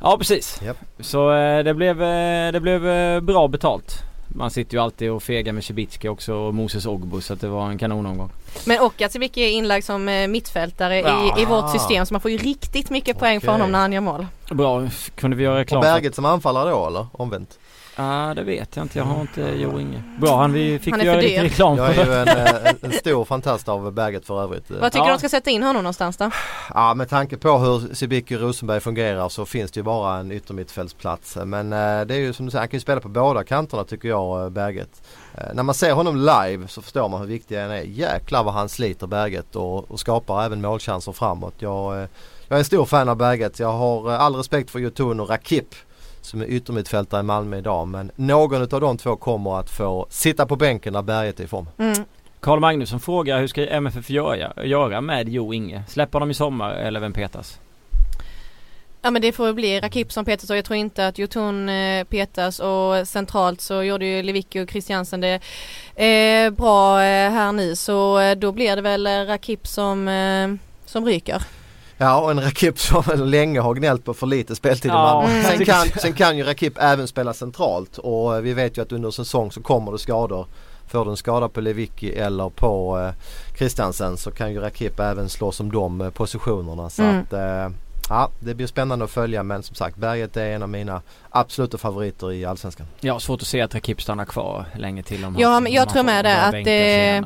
[SPEAKER 1] ja precis.
[SPEAKER 3] Japp.
[SPEAKER 1] Så eh, det blev, eh, det blev eh, bra betalt. Man sitter ju alltid och fegar med Cibicki också och Moses Ogbu så att det var en kanonomgång.
[SPEAKER 2] Men och att Cibicki är inlagd som eh, mittfältare
[SPEAKER 1] Ja.
[SPEAKER 2] i, i vårt system så man får ju riktigt mycket poäng för
[SPEAKER 3] Okej.
[SPEAKER 2] honom när han gör mål.
[SPEAKER 1] Bra, kunde vi göra
[SPEAKER 3] Och
[SPEAKER 1] reklam för-
[SPEAKER 3] Berget som anfallare då eller? Omvänt?
[SPEAKER 1] Ja det vet jag inte, jag har inte Jo Inge. Bra, han, vi fick
[SPEAKER 2] Han är
[SPEAKER 1] göra lite reklam
[SPEAKER 3] Jag
[SPEAKER 1] för
[SPEAKER 3] är ju en, eh, en, stor fantast av Berget för övrigt.
[SPEAKER 2] Vad tycker
[SPEAKER 1] Ja.
[SPEAKER 2] du de ska sätta in honom någonstans då?
[SPEAKER 3] Ja med tanke på hur Sibicki Rosenberg fungerar så finns det ju bara en yttermittfältsplats. Men eh, det är ju som du säger, han kan ju spela på båda kanterna tycker jag, eh, Berget. Eh, när man ser honom live så förstår man hur viktig han är. Jäklar vad han sliter Berget och, och skapar även målchanser framåt. Jag, eh, jag är en stor fan av Berget. Jag har eh, all respekt för Jotun och Rakip som är yttermittfältare i Malmö idag. Men någon av de två kommer att få sitta på bänken när Berget är i form.
[SPEAKER 2] Mm.
[SPEAKER 1] Karl Magnusson frågar hur ska MFF göra, göra med Jo Inge? Släppa dem i sommar eller vem petas?
[SPEAKER 2] Ja men det får bli Rakip som petas och jag tror inte att Jotun eh, petas och centralt så gjorde ju Lewicki och Christiansen det eh, bra eh, här nu så eh, då blir det väl Rakip som, eh, som ryker.
[SPEAKER 3] Ja och en Rakip som länge har gnällt på för lite speltid i
[SPEAKER 1] Ja,
[SPEAKER 3] Malmö.
[SPEAKER 2] mm.
[SPEAKER 3] Sen, kan, sen kan ju Rakip även spela centralt och eh, vi vet ju att under säsong så kommer det skador. Får du en skada på Lewicki eller på eh, Christiansen så kan ju Rakip även slå som de eh, positionerna. Så
[SPEAKER 2] Mm.
[SPEAKER 3] att eh, ja det blir spännande att följa men som sagt Berget är en av mina absoluta favoriter i Allsvenskan.
[SPEAKER 1] Har svårt att se att Rakip stannar kvar länge till om
[SPEAKER 2] Ja,
[SPEAKER 1] han,
[SPEAKER 2] men jag tror med det, att det-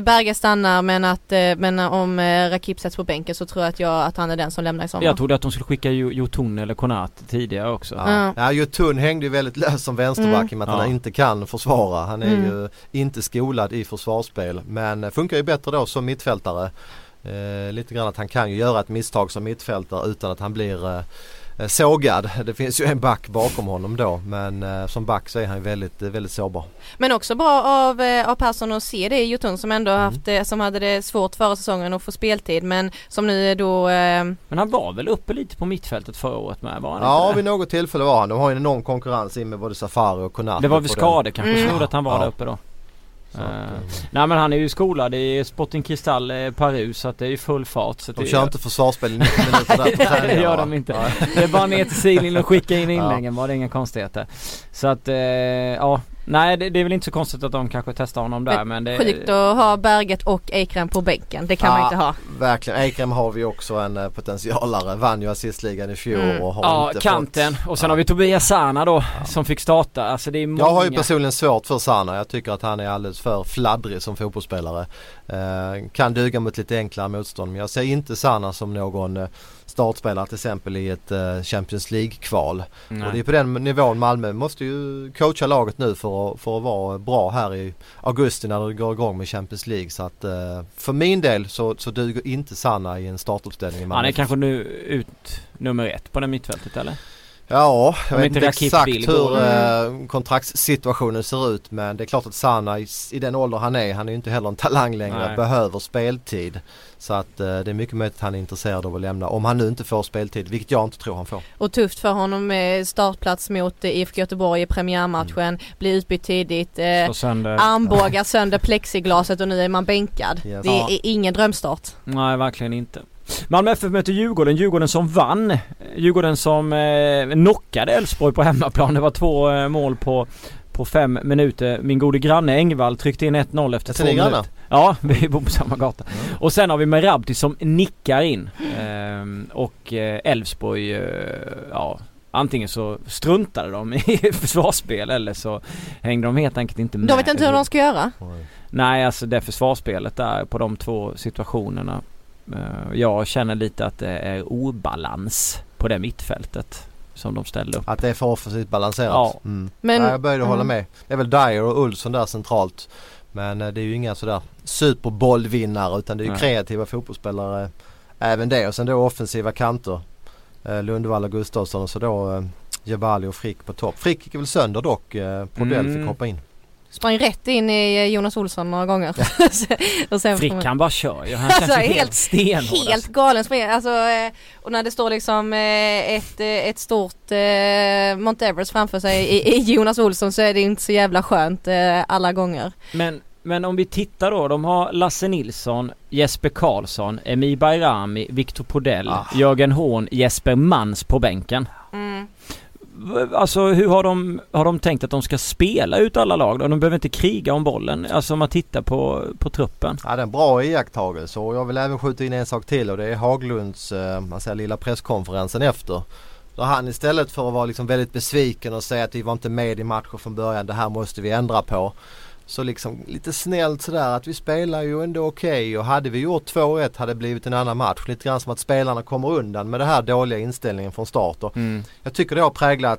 [SPEAKER 2] Berge stannar men att eh, men om eh, Rakip sätts på bänken så tror jag att, jag, att han är den som lämnar i sommar.
[SPEAKER 1] Jag trodde att de skulle skicka Jo- Jotun eller Konat tidigare också.
[SPEAKER 3] Ja.
[SPEAKER 2] Ja.
[SPEAKER 3] Jotun hängde ju väldigt lös som vänsterback
[SPEAKER 2] Mm.
[SPEAKER 3] i och med att
[SPEAKER 1] Ja.
[SPEAKER 3] han inte kan försvara. Han är
[SPEAKER 2] Mm.
[SPEAKER 3] ju inte skolad i försvarsspel men eh, funkar ju bättre då som mittfältare. Eh, lite grann att han kan ju göra ett misstag som mittfältare utan att han blir eh, sågad. Det finns ju en back bakom honom då men eh, som back så är han väldigt, eh, väldigt sårbar.
[SPEAKER 2] Men också bra av, eh, av Persson att se det i Jotun som ändå
[SPEAKER 3] Mm.
[SPEAKER 2] haft, eh, som hade det svårt förra säsongen att få speltid men som nu är då eh,
[SPEAKER 1] Men han var väl uppe lite på mittfältet förra året med? Var han
[SPEAKER 3] Ja
[SPEAKER 1] inte
[SPEAKER 3] vid något tillfälle var han. De har ju en enorm konkurrens in med både Safari och Konate.
[SPEAKER 1] Det var vid skador kanske,
[SPEAKER 2] Mm.
[SPEAKER 1] snodde att han var
[SPEAKER 3] Ja.
[SPEAKER 1] där uppe då. Eh, Nej men han är ju skolad i Sporting Cristal eh, Paris så att det är ju full fart. Så
[SPEAKER 3] De
[SPEAKER 1] det
[SPEAKER 3] kör inte försvarsspel i 90 minuter där på
[SPEAKER 1] Nej det gör de inte. Det är bara ner till sidlinjen och skicka in
[SPEAKER 3] Ja.
[SPEAKER 1] inläggen var det inga konstigheter. Så att eh, ja, Nej det, det, är väl inte så konstigt att de kanske testar honom där men,
[SPEAKER 2] men
[SPEAKER 1] det...
[SPEAKER 2] Sjukt att ha Berget och Eikrem på bänken. Det kan ja, man inte ha.
[SPEAKER 3] Verkligen. Eikrem har vi också en uh, potentialare. Vann ju assistligan i fjol mm. och har
[SPEAKER 1] ja,
[SPEAKER 3] inte
[SPEAKER 1] kanten.
[SPEAKER 3] Fått...
[SPEAKER 1] Och sen ja. har vi Tobias Sana då ja. som fick starta. Alltså det är många...
[SPEAKER 3] Jag har ju personligen svårt för Sana. Jag tycker att han är alldeles för fladdrig som fotbollsspelare. Uh, kan duga mot lite enklare motstånd men jag ser inte Sana som någon uh, startspelare till exempel i ett uh, Champions League-kval. Och det är på den nivån Malmö måste ju coacha laget nu för att, för att vara bra här i augusti när det går igång med Champions League. Så att uh, för min del så, så duger inte Sanna i en startuppställning i
[SPEAKER 1] Malmö. Han är kanske nu ut nummer ett på det mittfältet eller?
[SPEAKER 3] Ja, jag vet inte exakt hur eh, kontraktssituationen ser ut men det är klart att Sanna i, i den ålder han är, han är ju inte heller en talang längre, Nej. behöver speltid. Så att eh, det är mycket möjligt att han är intresserad av att lämna om han nu inte får speltid, vilket jag inte tror han får.
[SPEAKER 2] Och tufft för honom med startplats mot IFK Göteborg i premiärmatchen, mm. bli utbytt tidigt, eh, sönder. armbågar sönder plexiglaset och nu är man bänkad. Yes. Det är ingen drömstart.
[SPEAKER 1] Nej, verkligen inte. Malmö FF möter Djurgården, Djurgården som vann. Djurgården som eh, knockade Elfsborg på hemmaplan. Det var två eh, mål på, på fem minuter. Min gode granne Engvall tryckte in 1-0 efter två minuter. Ja, vi bor på samma gata. Mm. Och sen har vi Merabti som nickar in. Ehm, och eh, Elfsborg, eh, ja Antingen så struntade de i försvarsspel eller så hängde de helt enkelt inte med.
[SPEAKER 2] De vet inte hur de ska göra?
[SPEAKER 1] Nej alltså det försvarsspelet där på de två situationerna jag känner lite att det är obalans på det mittfältet som de ställde upp.
[SPEAKER 3] Att det är för offensivt balanserat? Ja. Mm. Men, ja, jag började mm. hålla med. Det är väl Dyer och Olsson där centralt. Men eh, det är ju inga sådär superbollvinnare utan det är ju Nej. kreativa fotbollsspelare även det. Och sen då offensiva kanter. Eh, Lundvall och Gustafsson och så då Jebali och Frick på topp. Frick gick väl sönder dock. Prodell mm. fick hoppa in.
[SPEAKER 2] Sprang rätt in i Jonas Olsson några gånger.
[SPEAKER 1] och sen Frick han bara kör ju. Han alltså, känns helt, helt stenhård.
[SPEAKER 2] Helt alltså. galen spring. Alltså, eh, och när det står liksom eh, ett, eh, ett stort Mount Everest framför sig i, i Jonas Olsson så är det inte så jävla skönt alla gånger.
[SPEAKER 1] Men men om vi tittar då, de har Lasse Nilsson, Jesper Karlsson, Emi Bayrami, Viktor Podell, ah. Jörgen Horn, Jesper Mans på bänken. Mm. Alltså hur har de, har de tänkt att de ska spela ut alla lag då? De behöver inte kriga om bollen. Alltså om man tittar på, på truppen.
[SPEAKER 3] Ja det är en bra iakttagelse och jag vill även skjuta in en sak till och det är Haglunds, eh, man säger lilla presskonferensen efter. Då han istället för att vara liksom väldigt besviken och säga att vi var inte med i matchen från början, det här måste vi ändra på. Så liksom lite snällt sådär att vi spelar ju ändå okej okay. och hade vi gjort 2-1 hade det blivit en annan match. Lite grann som att spelarna kommer undan med det här dåliga inställningen från start. Och mm. Jag tycker det har präglat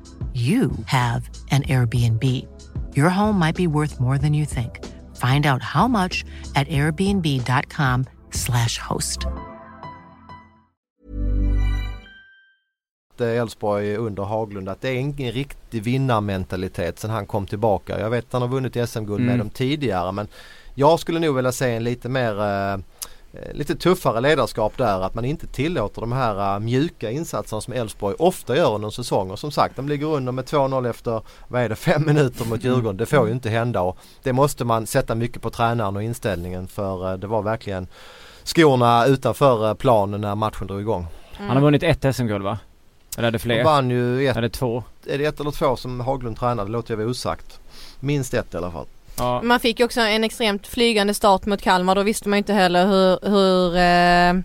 [SPEAKER 4] you have an Airbnb. Your home might be worth more than you think. Find out how much at airbnb.com slash host.
[SPEAKER 3] Elfsborg under Haglund att det är ingen riktig vinnarmentalitet sen han kom tillbaka. Jag vet att han har vunnit SM-guld mm. med dem tidigare men jag skulle nog vilja se en lite mer uh, Eh, lite tuffare ledarskap där att man inte tillåter de här uh, mjuka insatserna som Elfsborg ofta gör under en säsong. Och som sagt de ligger under med 2-0 efter, vad är det, fem minuter mot Djurgården. Det får ju inte hända och det måste man sätta mycket på tränaren och inställningen för uh, det var verkligen skorna utanför planen när matchen drog igång.
[SPEAKER 1] Mm. Han har vunnit ett SM-guld va? Eller är det fler?
[SPEAKER 3] Han vann ju ett.
[SPEAKER 1] Är det två?
[SPEAKER 3] Är det ett eller två som Haglund tränade? Det låter jag vara osagt. Minst ett i alla fall.
[SPEAKER 2] Ja. Man fick ju också en extremt flygande start mot Kalmar. Då visste man inte heller hur, hur eh,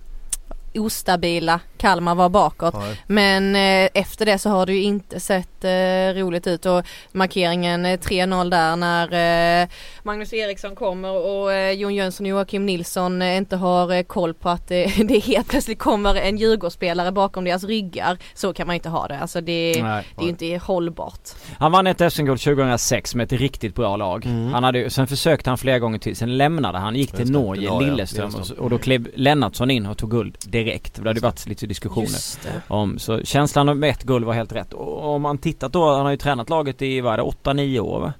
[SPEAKER 2] ostabila Kalmar var bakåt. Nej. Men eh, efter det så har det ju inte sett eh, roligt ut och markeringen 3-0 eh, där när eh, Magnus Eriksson kommer och eh, Jon Jönsson och Joakim Nilsson eh, inte har koll på att det, det helt plötsligt kommer en Djurgårdsspelare bakom deras ryggar. Så kan man inte ha det. Alltså det, det är ju inte hållbart.
[SPEAKER 1] Han vann ett SM-guld 2006 med ett riktigt bra lag. Mm. Han hade, sen försökte han flera gånger till, sen lämnade han, gick till Norge Lilleström och, och då klev Lennartsson in och tog guld direkt. Det hade varit lite ju diskussioner om. Så känslan av ett guld var helt rätt. Och om man tittat då, han har ju tränat laget i, vad är det, 8-9 år va?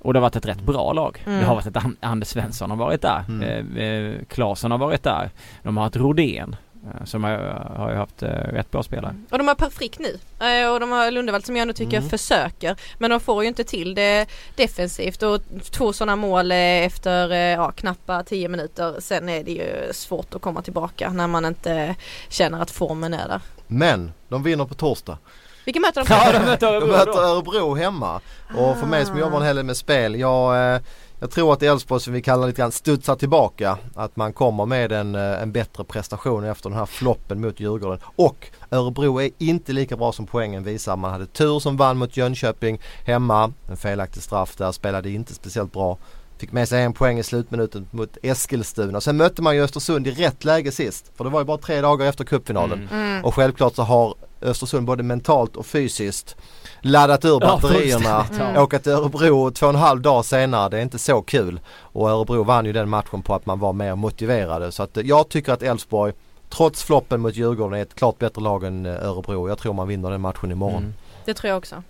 [SPEAKER 1] Och det har varit ett rätt bra lag.
[SPEAKER 2] Mm.
[SPEAKER 1] Det har varit ett An- Anders Svensson har varit där.
[SPEAKER 3] Mm.
[SPEAKER 1] Eh, eh, Claesson har varit där. De har haft Rodén. Eh, Som har, har ju haft eh, rätt bra spelare.
[SPEAKER 2] Och de har Per Frick nu eh, och de har Lundevall som jag ändå tycker
[SPEAKER 3] Mm.
[SPEAKER 2] försöker. Men de får ju inte till det defensivt och två sådana mål efter ja, knappa 10 minuter. Sen är det ju svårt att komma tillbaka när man inte känner att formen är där.
[SPEAKER 3] Men de vinner på torsdag.
[SPEAKER 2] Vilka möter de?
[SPEAKER 1] Ja, de möter
[SPEAKER 3] De
[SPEAKER 1] Örebro
[SPEAKER 3] möter
[SPEAKER 1] då.
[SPEAKER 3] Örebro hemma. Och för mig som jobbar en hel del med spel, jag, jag tror att Elfsborg som vi kallar lite grann studsar tillbaka. Att man kommer med en, eh, en bättre prestation efter den här floppen mot Djurgården. Och Örebro är inte lika bra som poängen visar. Man hade tur som vann mot Jönköping hemma. En felaktig straff där, spelade inte speciellt bra. Fick med sig en poäng i slutminuten mot Eskilstuna. Sen mötte man ju Östersund i rätt läge sist. För det var ju bara tre dagar efter cupfinalen.
[SPEAKER 1] Mm.
[SPEAKER 2] Mm.
[SPEAKER 3] Och självklart så har Östersund både mentalt och fysiskt laddat ur batterierna.
[SPEAKER 2] ja.
[SPEAKER 3] Mm. Åka till Örebro två och en halv dag senare, det är inte så kul. Och Örebro vann ju den matchen på att man var mer motiverade. Så att eh, jag tycker att Elfsborg, trots floppen mot Djurgården, är ett klart bättre lag än eh, Örebro. Jag tror man vinner den matchen imorgon.
[SPEAKER 1] Mm.
[SPEAKER 2] Det tror jag också.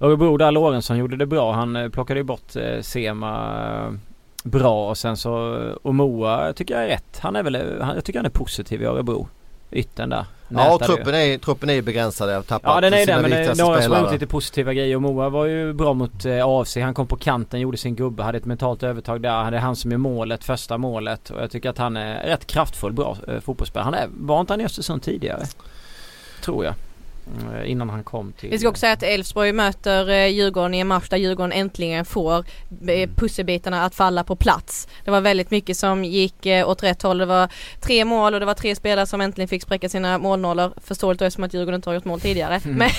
[SPEAKER 1] Örebro där, Lorentzon gjorde det bra. Han eh, plockade ju bort eh, Sema bra och sen så eh, och Moa tycker jag är rätt. Han är väl, han, jag tycker han är positiv i Örebro. Yttern där.
[SPEAKER 3] Ja, truppen är, truppen är begränsad. Jag tappat
[SPEAKER 1] Ja den är det men det är
[SPEAKER 3] viktigaste
[SPEAKER 1] några som har gjort lite positiva grejer och Moa var ju bra mot eh, AFC. Han kom på kanten, gjorde sin gubbe, hade ett mentalt övertag där. Hade han som är målet, första målet. Och jag tycker att han är rätt kraftfull, bra eh, fotbollsspelare. Han är, var inte han i Östersund tidigare? Tror jag. Mm, innan han kom till...
[SPEAKER 2] Vi ska också säga att Elfsborg möter eh, Djurgården i en match där Djurgården äntligen får eh, pusselbitarna att falla på plats. Det var väldigt mycket som gick eh, åt rätt håll. Det var tre mål och det var tre spelare som äntligen fick spräcka sina målnollor. Förståeligt då eftersom att Djurgården inte har gjort mål tidigare.
[SPEAKER 1] Mm.
[SPEAKER 2] Men,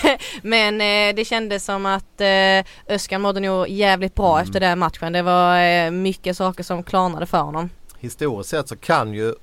[SPEAKER 2] men eh, det kändes som att eh, Öskan mådde nog jävligt bra
[SPEAKER 3] Mm.
[SPEAKER 2] efter den matchen. Det var eh, mycket saker som klarnade för honom.
[SPEAKER 3] historiskt sett så kan ju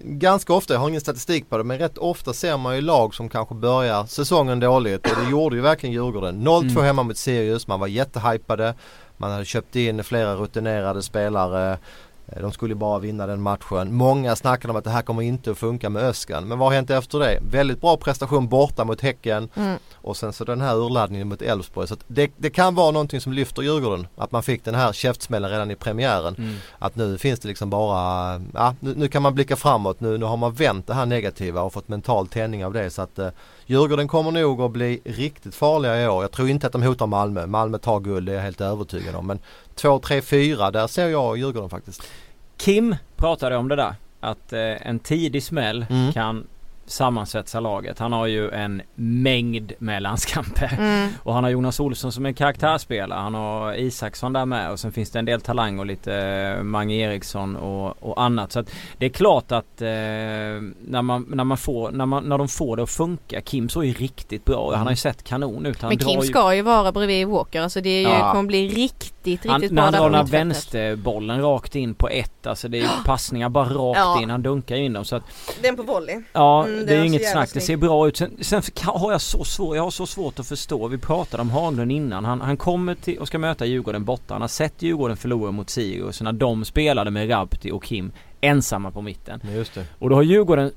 [SPEAKER 3] ganska ofta, jag har ingen statistik på det, men rätt ofta ser man ju lag som kanske börjar säsongen dåligt och det gjorde ju verkligen Djurgården. 0-2
[SPEAKER 1] Mm.
[SPEAKER 3] hemma mot Sirius, man var jättehypade. Man hade köpt in flera rutinerade spelare. Eh, De skulle bara vinna den matchen. Många snackade om att det här kommer inte att funka med Öskan. Men vad har hänt efter det? Väldigt bra prestation borta mot Häcken
[SPEAKER 2] Mm.
[SPEAKER 3] och sen så den här urladdningen mot Elfsborg. Så att det, det kan vara någonting som lyfter Djurgården. Att man fick den här käftsmällen redan i premiären.
[SPEAKER 1] Mm.
[SPEAKER 3] Att nu finns det liksom bara, ja nu, nu kan man blicka framåt. Nu, nu har man vänt det här negativa och fått mental tändning av det. Så att eh, Djurgården kommer nog att bli riktigt farliga i år. Jag tror inte att de hotar Malmö. Malmö tar guld, det är jag helt övertygad om. Men 2, 3, 4 där ser jag Djurgården faktiskt.
[SPEAKER 1] Kim pratade om det där. Att eh, en tidig smäll
[SPEAKER 3] Mm.
[SPEAKER 1] kan sammansvetsa laget. Han har ju en mängd med landskamper.
[SPEAKER 2] Mm.
[SPEAKER 1] Och han har Jonas Olsson som en karaktärsspelare. Han har Isaksson där med och sen finns det en del talang och lite eh, Mange Eriksson och, och annat. Så att det är klart att eh, när, man, när, man får, när, man, när de får det att funka. Kim såg ju riktigt bra Han har ju sett kanon ut. Han
[SPEAKER 2] Men Kim
[SPEAKER 1] ju,
[SPEAKER 2] ska ju vara bredvid Walker. Alltså det är ju,
[SPEAKER 1] Ja.
[SPEAKER 2] kommer bli riktigt, riktigt
[SPEAKER 1] han,
[SPEAKER 2] bra
[SPEAKER 1] när han drar den vänsterbollen rakt in på ett. Alltså det är ju passningar bara rakt
[SPEAKER 2] Ja.
[SPEAKER 1] in. Han dunkar in dem. Så att
[SPEAKER 2] Den på volley.
[SPEAKER 1] Ja,
[SPEAKER 2] Mm,
[SPEAKER 1] det,
[SPEAKER 2] det
[SPEAKER 1] är ju inget snack. Det
[SPEAKER 2] snyggt.
[SPEAKER 1] ser bra ut. Sen, sen har jag så svårt, jag har så svårt att förstå. Vi pratade om Haglund innan. Han, han kommer till och ska möta Djurgården borta. Han har sett Djurgården förlora mot Sirius när de spelade med Rabti och Kim ensamma på mitten.
[SPEAKER 3] Just det.
[SPEAKER 1] Och då har Djurgården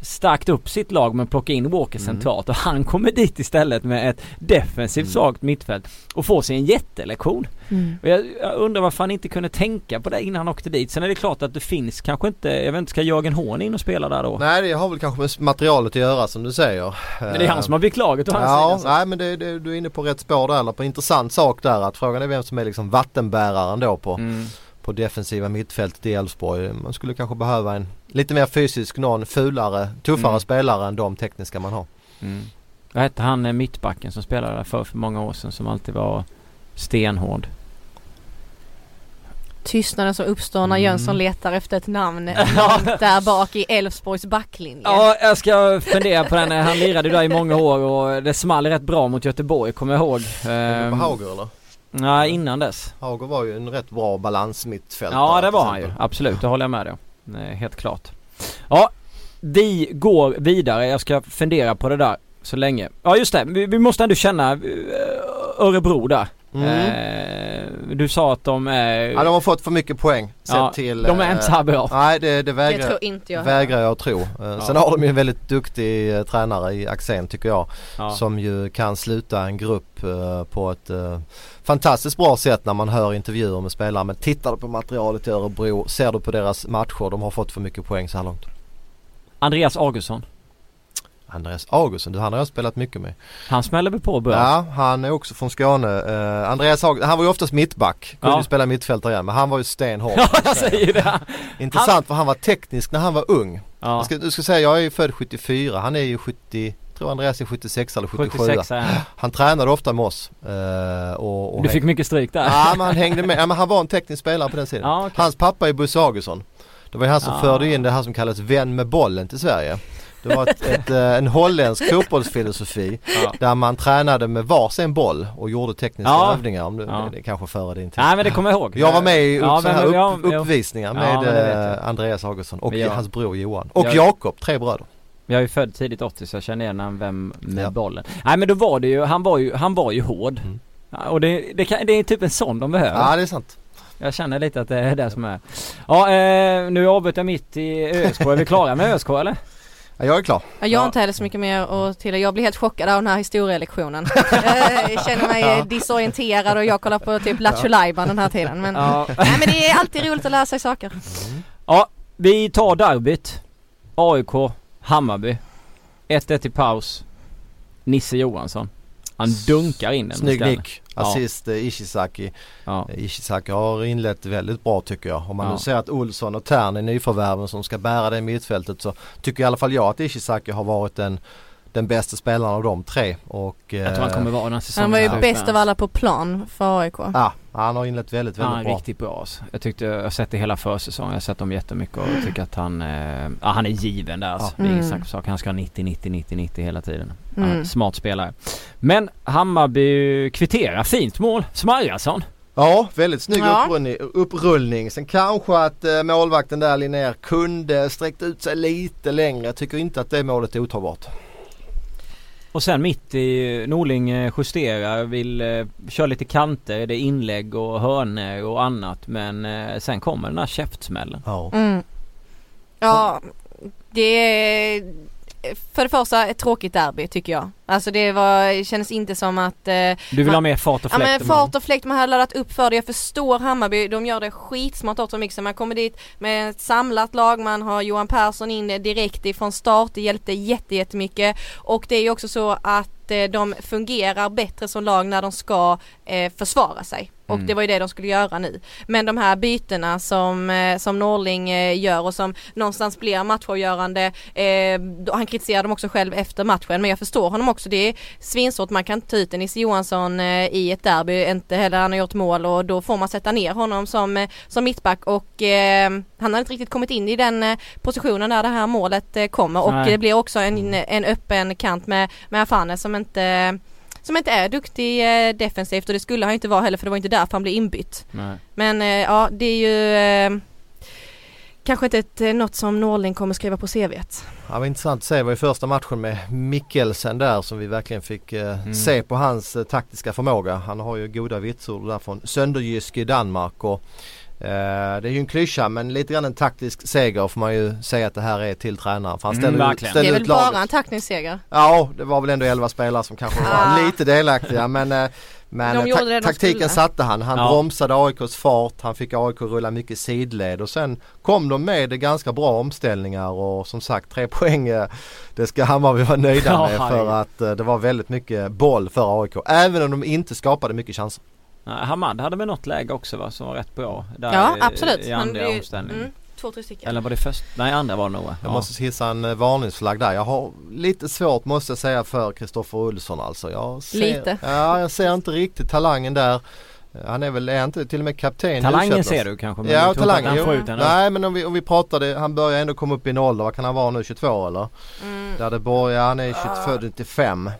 [SPEAKER 1] stärkt upp sitt lag med att plocka in Walker
[SPEAKER 3] Mm.
[SPEAKER 1] centralt och han kommer dit istället med ett defensivt
[SPEAKER 3] Mm.
[SPEAKER 1] svagt mittfält och får sig en jättelektion.
[SPEAKER 2] Mm.
[SPEAKER 1] Och jag, jag undrar varför han inte kunde tänka på det innan han åkte dit. Sen är det klart att det finns kanske inte, jag vet inte, ska Jörgen Horn in och spela där då?
[SPEAKER 3] Nej det har väl kanske med materialet att göra som du säger.
[SPEAKER 1] Men det är han som har byggt laget å hans
[SPEAKER 3] Ja,
[SPEAKER 1] sida. så-
[SPEAKER 3] nej men det, det, du är inne på rätt spår där, eller på en intressant sak där att frågan är vem som är liksom vattenbäraren då på,
[SPEAKER 1] Mm.
[SPEAKER 3] På defensiva mittfältet i Elfsborg. Man skulle kanske behöva en lite mer fysisk, någon fulare, tuffare
[SPEAKER 1] Mm.
[SPEAKER 3] spelare än de tekniska man har.
[SPEAKER 1] Mm. Vad hette han eh, mittbacken som spelade där för, för många år sedan som alltid var stenhård?
[SPEAKER 2] Tystnaden som uppstår när
[SPEAKER 3] Mm.
[SPEAKER 2] Jönsson letar efter ett namn där bak i Elfsborgs backlinje.
[SPEAKER 1] Ja, jag ska fundera på den. Han lirade ju där i många år och det small rätt bra mot Göteborg, kommer jag ihåg.
[SPEAKER 3] Um,
[SPEAKER 1] Ehm,
[SPEAKER 3] Hauger eller?
[SPEAKER 1] Nej, innan dess.
[SPEAKER 3] Hauger var ju en rätt bra balansmittfältare.
[SPEAKER 1] Ja, det var han ju. Absolut, det håller jag med dig. Nej, Helt klart. Ja, vi går vidare. Jag ska fundera på det där så länge. Ja, just det. Vi, vi måste ändå känna eh, Örebro där.
[SPEAKER 3] Mm.
[SPEAKER 1] Eh, du sa att de är...
[SPEAKER 3] Ja, de har fått för mycket poäng sett
[SPEAKER 1] Ja,
[SPEAKER 3] till...
[SPEAKER 1] de är
[SPEAKER 3] eh,
[SPEAKER 1] inte så här bra.
[SPEAKER 3] Nej det, det
[SPEAKER 2] Det
[SPEAKER 3] vägrar,
[SPEAKER 2] tror inte jag.
[SPEAKER 3] vägrar jag att tro. Eh, Sen
[SPEAKER 1] Ja.
[SPEAKER 3] har de ju en väldigt duktig eh, tränare i Axén tycker jag.
[SPEAKER 1] Ja.
[SPEAKER 3] Som ju kan sluta en grupp eh, på ett eh, fantastiskt bra sätt när man hör intervjuer med spelare. Men tittar du på materialet i Örebro, ser du på deras matcher, de har fått för mycket poäng så här långt.
[SPEAKER 1] Andreas Augustsson.
[SPEAKER 3] Andreas Augustsson, du han har jag spelat mycket med.
[SPEAKER 1] Han smäller väl på bra?
[SPEAKER 3] Ja, han är också från Skåne. Eh, Andreas Augustsson, han var ju oftast mittback. Kunde
[SPEAKER 1] Ja.
[SPEAKER 3] ju spela mittfältare igen men han var ju stenhård.
[SPEAKER 1] Ja, jag säger det.
[SPEAKER 3] Intressant för han var teknisk när han var ung.
[SPEAKER 1] Ja.
[SPEAKER 3] Jag ska, du ska säga jag är ju född 74, han är ju 70, tror Andreas är 76 eller 77.
[SPEAKER 1] 76 är han.
[SPEAKER 3] Han tränade ofta med oss. eh, och, och
[SPEAKER 1] Du fick mycket stryk där.
[SPEAKER 3] Ja men han hängde med, ja, men han var en teknisk spelare på den sidan.
[SPEAKER 1] Ja, okej.
[SPEAKER 3] Hans pappa är Bosse Augustsson. Det var ju han som
[SPEAKER 1] Ah.
[SPEAKER 3] förde in det här som kallas vän med bollen till Sverige. Det var ett, ett, eh, en holländsk fotbollsfilosofi
[SPEAKER 1] Ja.
[SPEAKER 3] där man tränade med varsin boll och gjorde tekniska
[SPEAKER 1] Ja.
[SPEAKER 3] övningar. Om det,
[SPEAKER 1] Ja.
[SPEAKER 3] det är kanske före din tid.
[SPEAKER 1] Nej men det kommer jag ihåg.
[SPEAKER 3] Jag var med i upp,
[SPEAKER 1] Ja, men-
[SPEAKER 3] upp,
[SPEAKER 1] ja.
[SPEAKER 3] uppvisningar med
[SPEAKER 1] det jag.
[SPEAKER 3] eh, Andreas Augustsson och
[SPEAKER 1] jag-
[SPEAKER 3] hans bror Johan. Och
[SPEAKER 1] jag-
[SPEAKER 3] Jakob, tre bröder.
[SPEAKER 1] Jag är ju född tidigt 80 så jag känner igen han vem med bollen. Nej men då var det ju, han var ju, han var ju hård.
[SPEAKER 3] Mm.
[SPEAKER 1] Och det, det, kan, det är typ en sån de behöver.
[SPEAKER 3] Ja det är sant.
[SPEAKER 1] Jag känner lite att det är det som är. Ja eh, nu avbryter jag mitt i ÖSK. Är vi klara med ÖSK eller?
[SPEAKER 3] Ja, jag är klar.
[SPEAKER 2] Ja, Jag har
[SPEAKER 1] Ja.
[SPEAKER 2] inte heller så mycket mer att tillägga. Jag blir helt chockad av den här historielektionen. Eh, jag känner mig
[SPEAKER 3] Ja.
[SPEAKER 2] disorienterad och jag kollar på typ Lattjo Lajban den här tiden. Men,
[SPEAKER 1] Ja.
[SPEAKER 2] nej, men det är alltid roligt att lära sig saker.
[SPEAKER 1] ja, vi tar derbyt. AIK, Hammarby. 1-1 i paus. Nisse Johansson. Han dunkar in den.
[SPEAKER 3] Snygg nick. Assist eh, Ishizaki.
[SPEAKER 1] Ja.
[SPEAKER 3] Eh, Ishizaki har inlett väldigt bra tycker jag. Om man
[SPEAKER 1] Ja.
[SPEAKER 3] nu ser att Olsson och Tern är nyförvärven som ska bära det mittfältet så tycker i alla fall jag att Ishizaki har varit den, den bästa spelaren av de tre. Och,
[SPEAKER 1] Jag tror han kommer vara den säsongen.
[SPEAKER 2] Han var ju
[SPEAKER 1] Ja.
[SPEAKER 2] bäst av alla på plan för AIK.
[SPEAKER 3] Ja, han har inlett väldigt, väldigt
[SPEAKER 1] Han är
[SPEAKER 3] bra.
[SPEAKER 1] riktigt bra alltså. Jag tyckte, jag har sett det hela försäsongen. Jag har sett dem jättemycket och tycker att han, eh, ja, han är given där alltså.
[SPEAKER 3] Ja.
[SPEAKER 1] Det är ingen
[SPEAKER 2] Mm.
[SPEAKER 1] snack saken. Han ska ha 90, 90, 90, 90 hela tiden.
[SPEAKER 2] Mm.
[SPEAKER 1] smart spelare. Men Hammarby kvitterar. Fint mål. Smarjason.
[SPEAKER 3] Ja, väldigt snygg
[SPEAKER 2] Ja.
[SPEAKER 3] upprullning, upprullning. Sen kanske att eh, målvakten där Linnér kunde sträckt ut sig lite längre. Jag tycker inte att det målet är otagbart.
[SPEAKER 1] Och sen mitt i Norling justerar, vill eh, köra lite kanter, det är inlägg och hörner och annat. Men eh, sen kommer den här käftsmällen.
[SPEAKER 3] Ja.
[SPEAKER 2] Mm. Ja, det är för det första ett tråkigt derby tycker jag. Alltså det var, det kändes inte som att eh,
[SPEAKER 1] Du vill
[SPEAKER 2] Han-
[SPEAKER 1] ha mer fart och
[SPEAKER 2] Ja
[SPEAKER 1] fläkt?
[SPEAKER 2] men fart och fläkt, man hade laddat upp för det. Jag förstår Hammarby, de gör det skitsmart också mycket. Man kommer dit med ett samlat lag, man har Johan Persson in direkt ifrån start. Det hjälpte jätte, jättemycket. Och det är ju också så att eh, de fungerar bättre som lag när de ska eh, försvara sig. Och
[SPEAKER 1] Mm.
[SPEAKER 2] det var ju det de skulle göra nu. Men de här bytena som, eh, som Norling eh, gör och som någonstans blir matchavgörande. Eh, han kritiserar dem också själv efter matchen men jag förstår honom också. Det är svinsvårt, man kan ta ut en Nisse Johansson eh, i ett derby, inte heller han har gjort mål och då får man sätta ner honom som, som mittback och eh, han har inte riktigt kommit in i den positionen där det här målet kommer och
[SPEAKER 1] Nej.
[SPEAKER 2] det blir också en, en öppen kant med, med Afane som inte som inte är duktig eh, defensivt och det skulle han inte vara heller för det var inte därför han blev inbytt.
[SPEAKER 1] Nej.
[SPEAKER 2] Men eh, ja det är ju eh, kanske inte ett, något som Norling kommer skriva på CVt.
[SPEAKER 3] Det var intressant att se. Det var ju första matchen med Mikkelsen där som vi verkligen fick eh,
[SPEAKER 1] Mm.
[SPEAKER 3] se på hans eh, taktiska förmåga. Han har ju goda vitsord där från Sönderjysk i Danmark. Och, det är ju en klyscha men lite grann en taktisk seger får man ju säga att det här är till tränaren. För han
[SPEAKER 1] Mm,
[SPEAKER 3] ställer, ut,
[SPEAKER 1] verkligen.
[SPEAKER 2] Det
[SPEAKER 3] ställer
[SPEAKER 2] är väl
[SPEAKER 3] laget.
[SPEAKER 2] bara en tackningsseger.
[SPEAKER 3] Ja, det var väl ändå 11 spelare som kanske
[SPEAKER 2] Ah.
[SPEAKER 3] var lite delaktiga men, eh, men
[SPEAKER 2] De
[SPEAKER 3] eh, ta- taktiken satte han. Han
[SPEAKER 1] Ja.
[SPEAKER 3] bromsade AIKs fart, han fick AIK rulla mycket sidled och sen kom de med ganska bra omställningar och som sagt tre poäng eh, det ska Hammarby vara nöjda
[SPEAKER 1] Ja,
[SPEAKER 3] med för att eh, det var väldigt mycket boll för AIK. Även om de inte skapade mycket chanser.
[SPEAKER 1] Hamad hade väl något läge också va, som var rätt bra? Där
[SPEAKER 2] Ja absolut.
[SPEAKER 1] I andra
[SPEAKER 2] blir ju-
[SPEAKER 1] omställning.
[SPEAKER 2] mm, Två, tre stycken.
[SPEAKER 1] Eller var det först? Nej andra var det nog va?
[SPEAKER 3] Jag
[SPEAKER 1] Ja.
[SPEAKER 3] måste hissa en eh, varningsflagg där. Jag har lite svårt måste jag säga för Kristoffer Olsson alltså. Jag ser,
[SPEAKER 2] Lite.
[SPEAKER 3] Ja, jag ser inte riktigt talangen där. Eh, Han är väl, är inte till och med kapten
[SPEAKER 1] Talangen
[SPEAKER 3] U21
[SPEAKER 1] ser du kanske? men
[SPEAKER 3] Ja, talangen.
[SPEAKER 1] Han
[SPEAKER 3] Jo.
[SPEAKER 1] får ut den.
[SPEAKER 3] Nej men om vi, om vi pratade, han börjar ändå komma upp i en ålder, vad kan han vara nu, 22 eller?
[SPEAKER 2] Mm.
[SPEAKER 3] Där det börjar, han är 22, 95.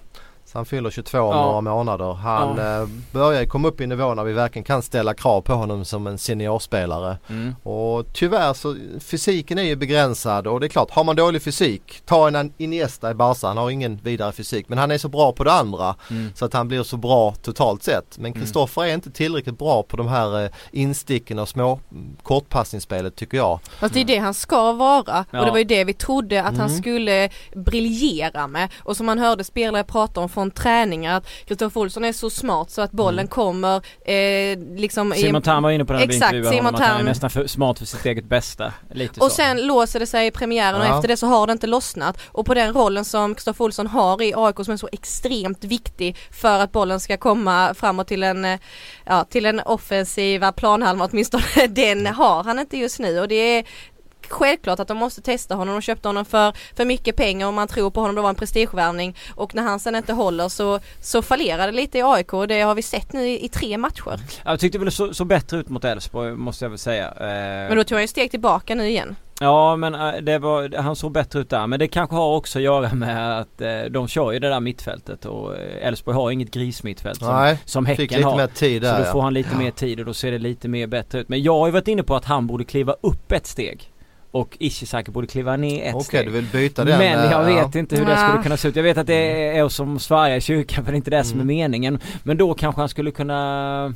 [SPEAKER 3] Så han fyller 22 om ja. några månader. Han ja. eh, börjar komma upp i nivå när vi verkligen kan ställa krav på honom som en seniorspelare. Mm. Och tyvärr så fysiken är ju begränsad och det är klart har man dålig fysik, ta en Iniesta i Barca, han har ingen vidare fysik men han är så bra på det andra mm. så att han blir så bra totalt sett. Men Kristoffer mm. är inte tillräckligt bra på de här eh, insticken och små kortpassningsspelet tycker jag.
[SPEAKER 2] Fast det är det han ska vara ja. och det var ju det vi trodde att han mm. skulle briljera med och som man hörde spelare prata om från träningar att Kristoffer Olsson är så smart så att bollen mm. kommer eh, liksom
[SPEAKER 1] Simon Tern var inne på den
[SPEAKER 2] Exakt, Simon Tern.
[SPEAKER 1] Han är nästan för smart för sitt eget bästa. Lite
[SPEAKER 2] och
[SPEAKER 1] så.
[SPEAKER 2] sen låser det sig i premiären ja. och efter det så har det inte lossnat och på den rollen som Kristoffer Olsson har i AIK som är så extremt viktig för att bollen ska komma framåt till en, eh, ja, till en offensiva planhalva åtminstone, den har han inte just nu och det är självklart att de måste testa honom. De köpte honom för, för mycket pengar och man tror på honom. Det var en prestigevärvning och när han sen inte håller så, så fallerar det lite i AIK och det har vi sett nu i, i tre matcher.
[SPEAKER 1] Jag tyckte väl så, så bättre ut mot Elfsborg måste jag väl säga. Eh...
[SPEAKER 2] Men då tog han ju steg tillbaka nu igen.
[SPEAKER 1] Ja men eh, det var, han såg bättre ut där men det kanske har också att göra med att eh, de kör ju det där mittfältet och Elfsborg har inget grismittfält som, Nej, som Häcken lite har.
[SPEAKER 3] Mer tid där,
[SPEAKER 1] så då får han lite ja. mer tid och då ser det lite mer bättre ut. Men jag har ju varit inne på att han borde kliva upp ett steg och Ishizaki borde kliva ner ett
[SPEAKER 3] Okej
[SPEAKER 1] steg.
[SPEAKER 3] du vill byta den?
[SPEAKER 1] Men jag vet ja. inte hur det skulle kunna se ut. Jag vet att det är som svaja i kyrkan för det är inte det som är mm. meningen. Men då kanske han skulle kunna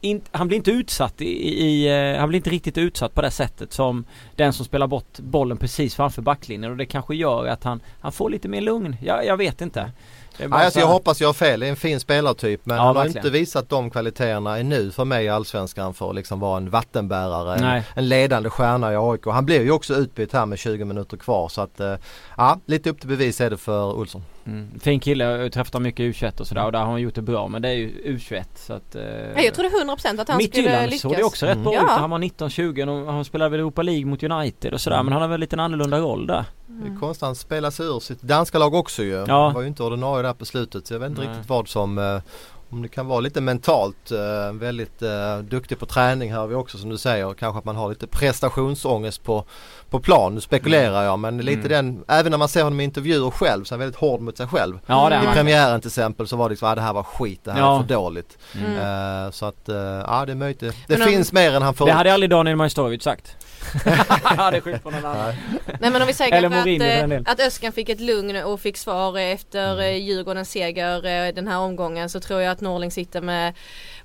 [SPEAKER 1] in, han blir inte utsatt i, i, eh, han blir inte riktigt utsatt på det sättet som den som spelar bort bollen precis framför backlinjen och det kanske gör att han, han får lite mer lugn. Jag, jag vet inte.
[SPEAKER 3] Ja, alltså jag hoppas jag har fel. Det är en fin spelartyp men ja, han har verkligen. inte visat de kvaliteterna ännu för mig i Allsvenskan för att liksom vara en vattenbärare. En, en, ledande stjärna i AIK. Han blev ju också utbytt här med 20 minuter kvar så att eh, ja, lite upp till bevis är det för Olsson.
[SPEAKER 1] Mm. Fin kille, jag träffat mycket U21 och sådär och där har han gjort det bra men det är ju U21 så att eh,
[SPEAKER 2] Jag trodde 100% att han skulle lyckas. Mitt
[SPEAKER 1] såg det också rätt bra mm. ut. Han var 19-20 och han spelade väl Europa League mot United och sådär mm. men han har väl lite en annorlunda roll där.
[SPEAKER 3] Mm. Det är konstigt, han spelar sig ur sitt danska lag också ju. Ja. Han var ju inte ordinarie där på slutet så jag vet inte Nej. riktigt vad som eh, om det kan vara lite mentalt eh, väldigt eh, duktig på träning här har vi också som du säger. Kanske att man har lite prestationsångest på, på plan. Nu spekulerar jag men lite mm. den, även när man ser honom i intervjuer själv så är han väldigt hård mot sig själv. Ja, I premiären till exempel så var det liksom, ah, det här var skit, det här ja. är för dåligt. Mm. Uh, så att, uh, ja det är möjligt. Det, det finns mer än han får.
[SPEAKER 1] Det hade aldrig Daniel Majstorovic sagt. ja, det är någon annan.
[SPEAKER 2] Nej men om vi säger Eller kanske att, att Öskan fick ett lugn och fick svar efter mm. Djurgårdens seger den här omgången så tror jag att Norling sitter med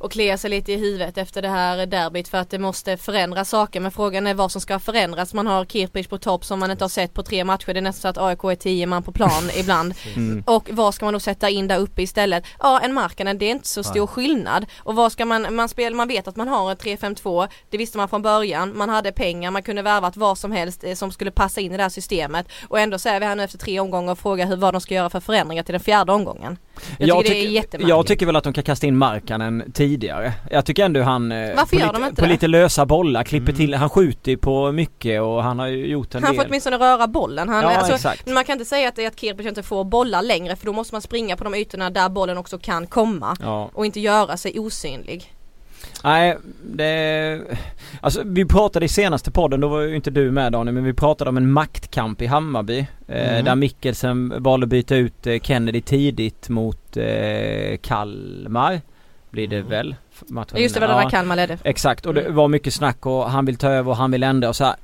[SPEAKER 2] och kliar sig lite i huvudet efter det här derbyt för att det måste förändra saker men frågan är vad som ska förändras. Man har Kirpich på topp som man inte har sett på tre matcher. Det är nästan så att AIK är tio man på plan ibland. Mm. Och vad ska man då sätta in där uppe istället? Ja en Markkanen det är inte så stor skillnad. Och vad ska man, man spel, man vet att man har ett 3-5-2. Det visste man från början. Man hade pengar, man kunde värvat vad som helst eh, som skulle passa in i det här systemet. Och ändå säger vi här nu efter tre omgångar och frågar hur, vad de ska göra för förändringar till den fjärde omgången. Jag, jag tycker det är jättemärkligt.
[SPEAKER 1] Jag tycker väl att de kan kasta in Markkanen tidigare. Jag tycker ändå han
[SPEAKER 2] eh, Varför gör
[SPEAKER 1] lite,
[SPEAKER 2] de inte
[SPEAKER 1] på
[SPEAKER 2] det?
[SPEAKER 1] lite lösa bollar klipper mm. till, han skjuter ju på mycket och han har ju gjort en
[SPEAKER 2] han
[SPEAKER 1] del.
[SPEAKER 2] Han får åtminstone röra bollen. Han, ja, alltså, exakt. Man kan inte säga att att Kirpich inte får bollar längre för då måste man springa på de ytorna där bollen också kan komma. Ja. Och inte göra sig osynlig.
[SPEAKER 1] Nej, det... Alltså vi pratade i senaste podden, då var ju inte du med Daniel, men vi pratade om en maktkamp i Hammarby. Eh, mm. där Mikkelsen valde att byta ut eh, Kennedy tidigt mot eh, Kalmar. Blir det mm. väl?
[SPEAKER 2] Matchen Just det, var det ja, Kalmar ledde.
[SPEAKER 1] Exakt, och det mm. var mycket snack och han vill ta över och han vill ändra och så här.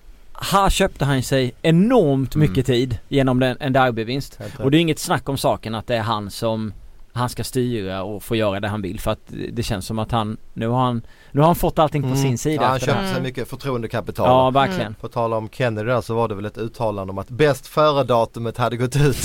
[SPEAKER 1] Här köpte han sig enormt mycket mm. tid genom den, en derbyvinst. Och det är inget snack om saken att det är han som han ska styra och få göra det han vill för att det känns som att han Nu har han Nu har han fått allting på mm. sin sida
[SPEAKER 3] ja, Han köpte sig mycket förtroendekapital
[SPEAKER 1] Ja verkligen mm.
[SPEAKER 3] På tal om Kennedy där så var det väl ett uttalande om att bäst före datumet hade gått ut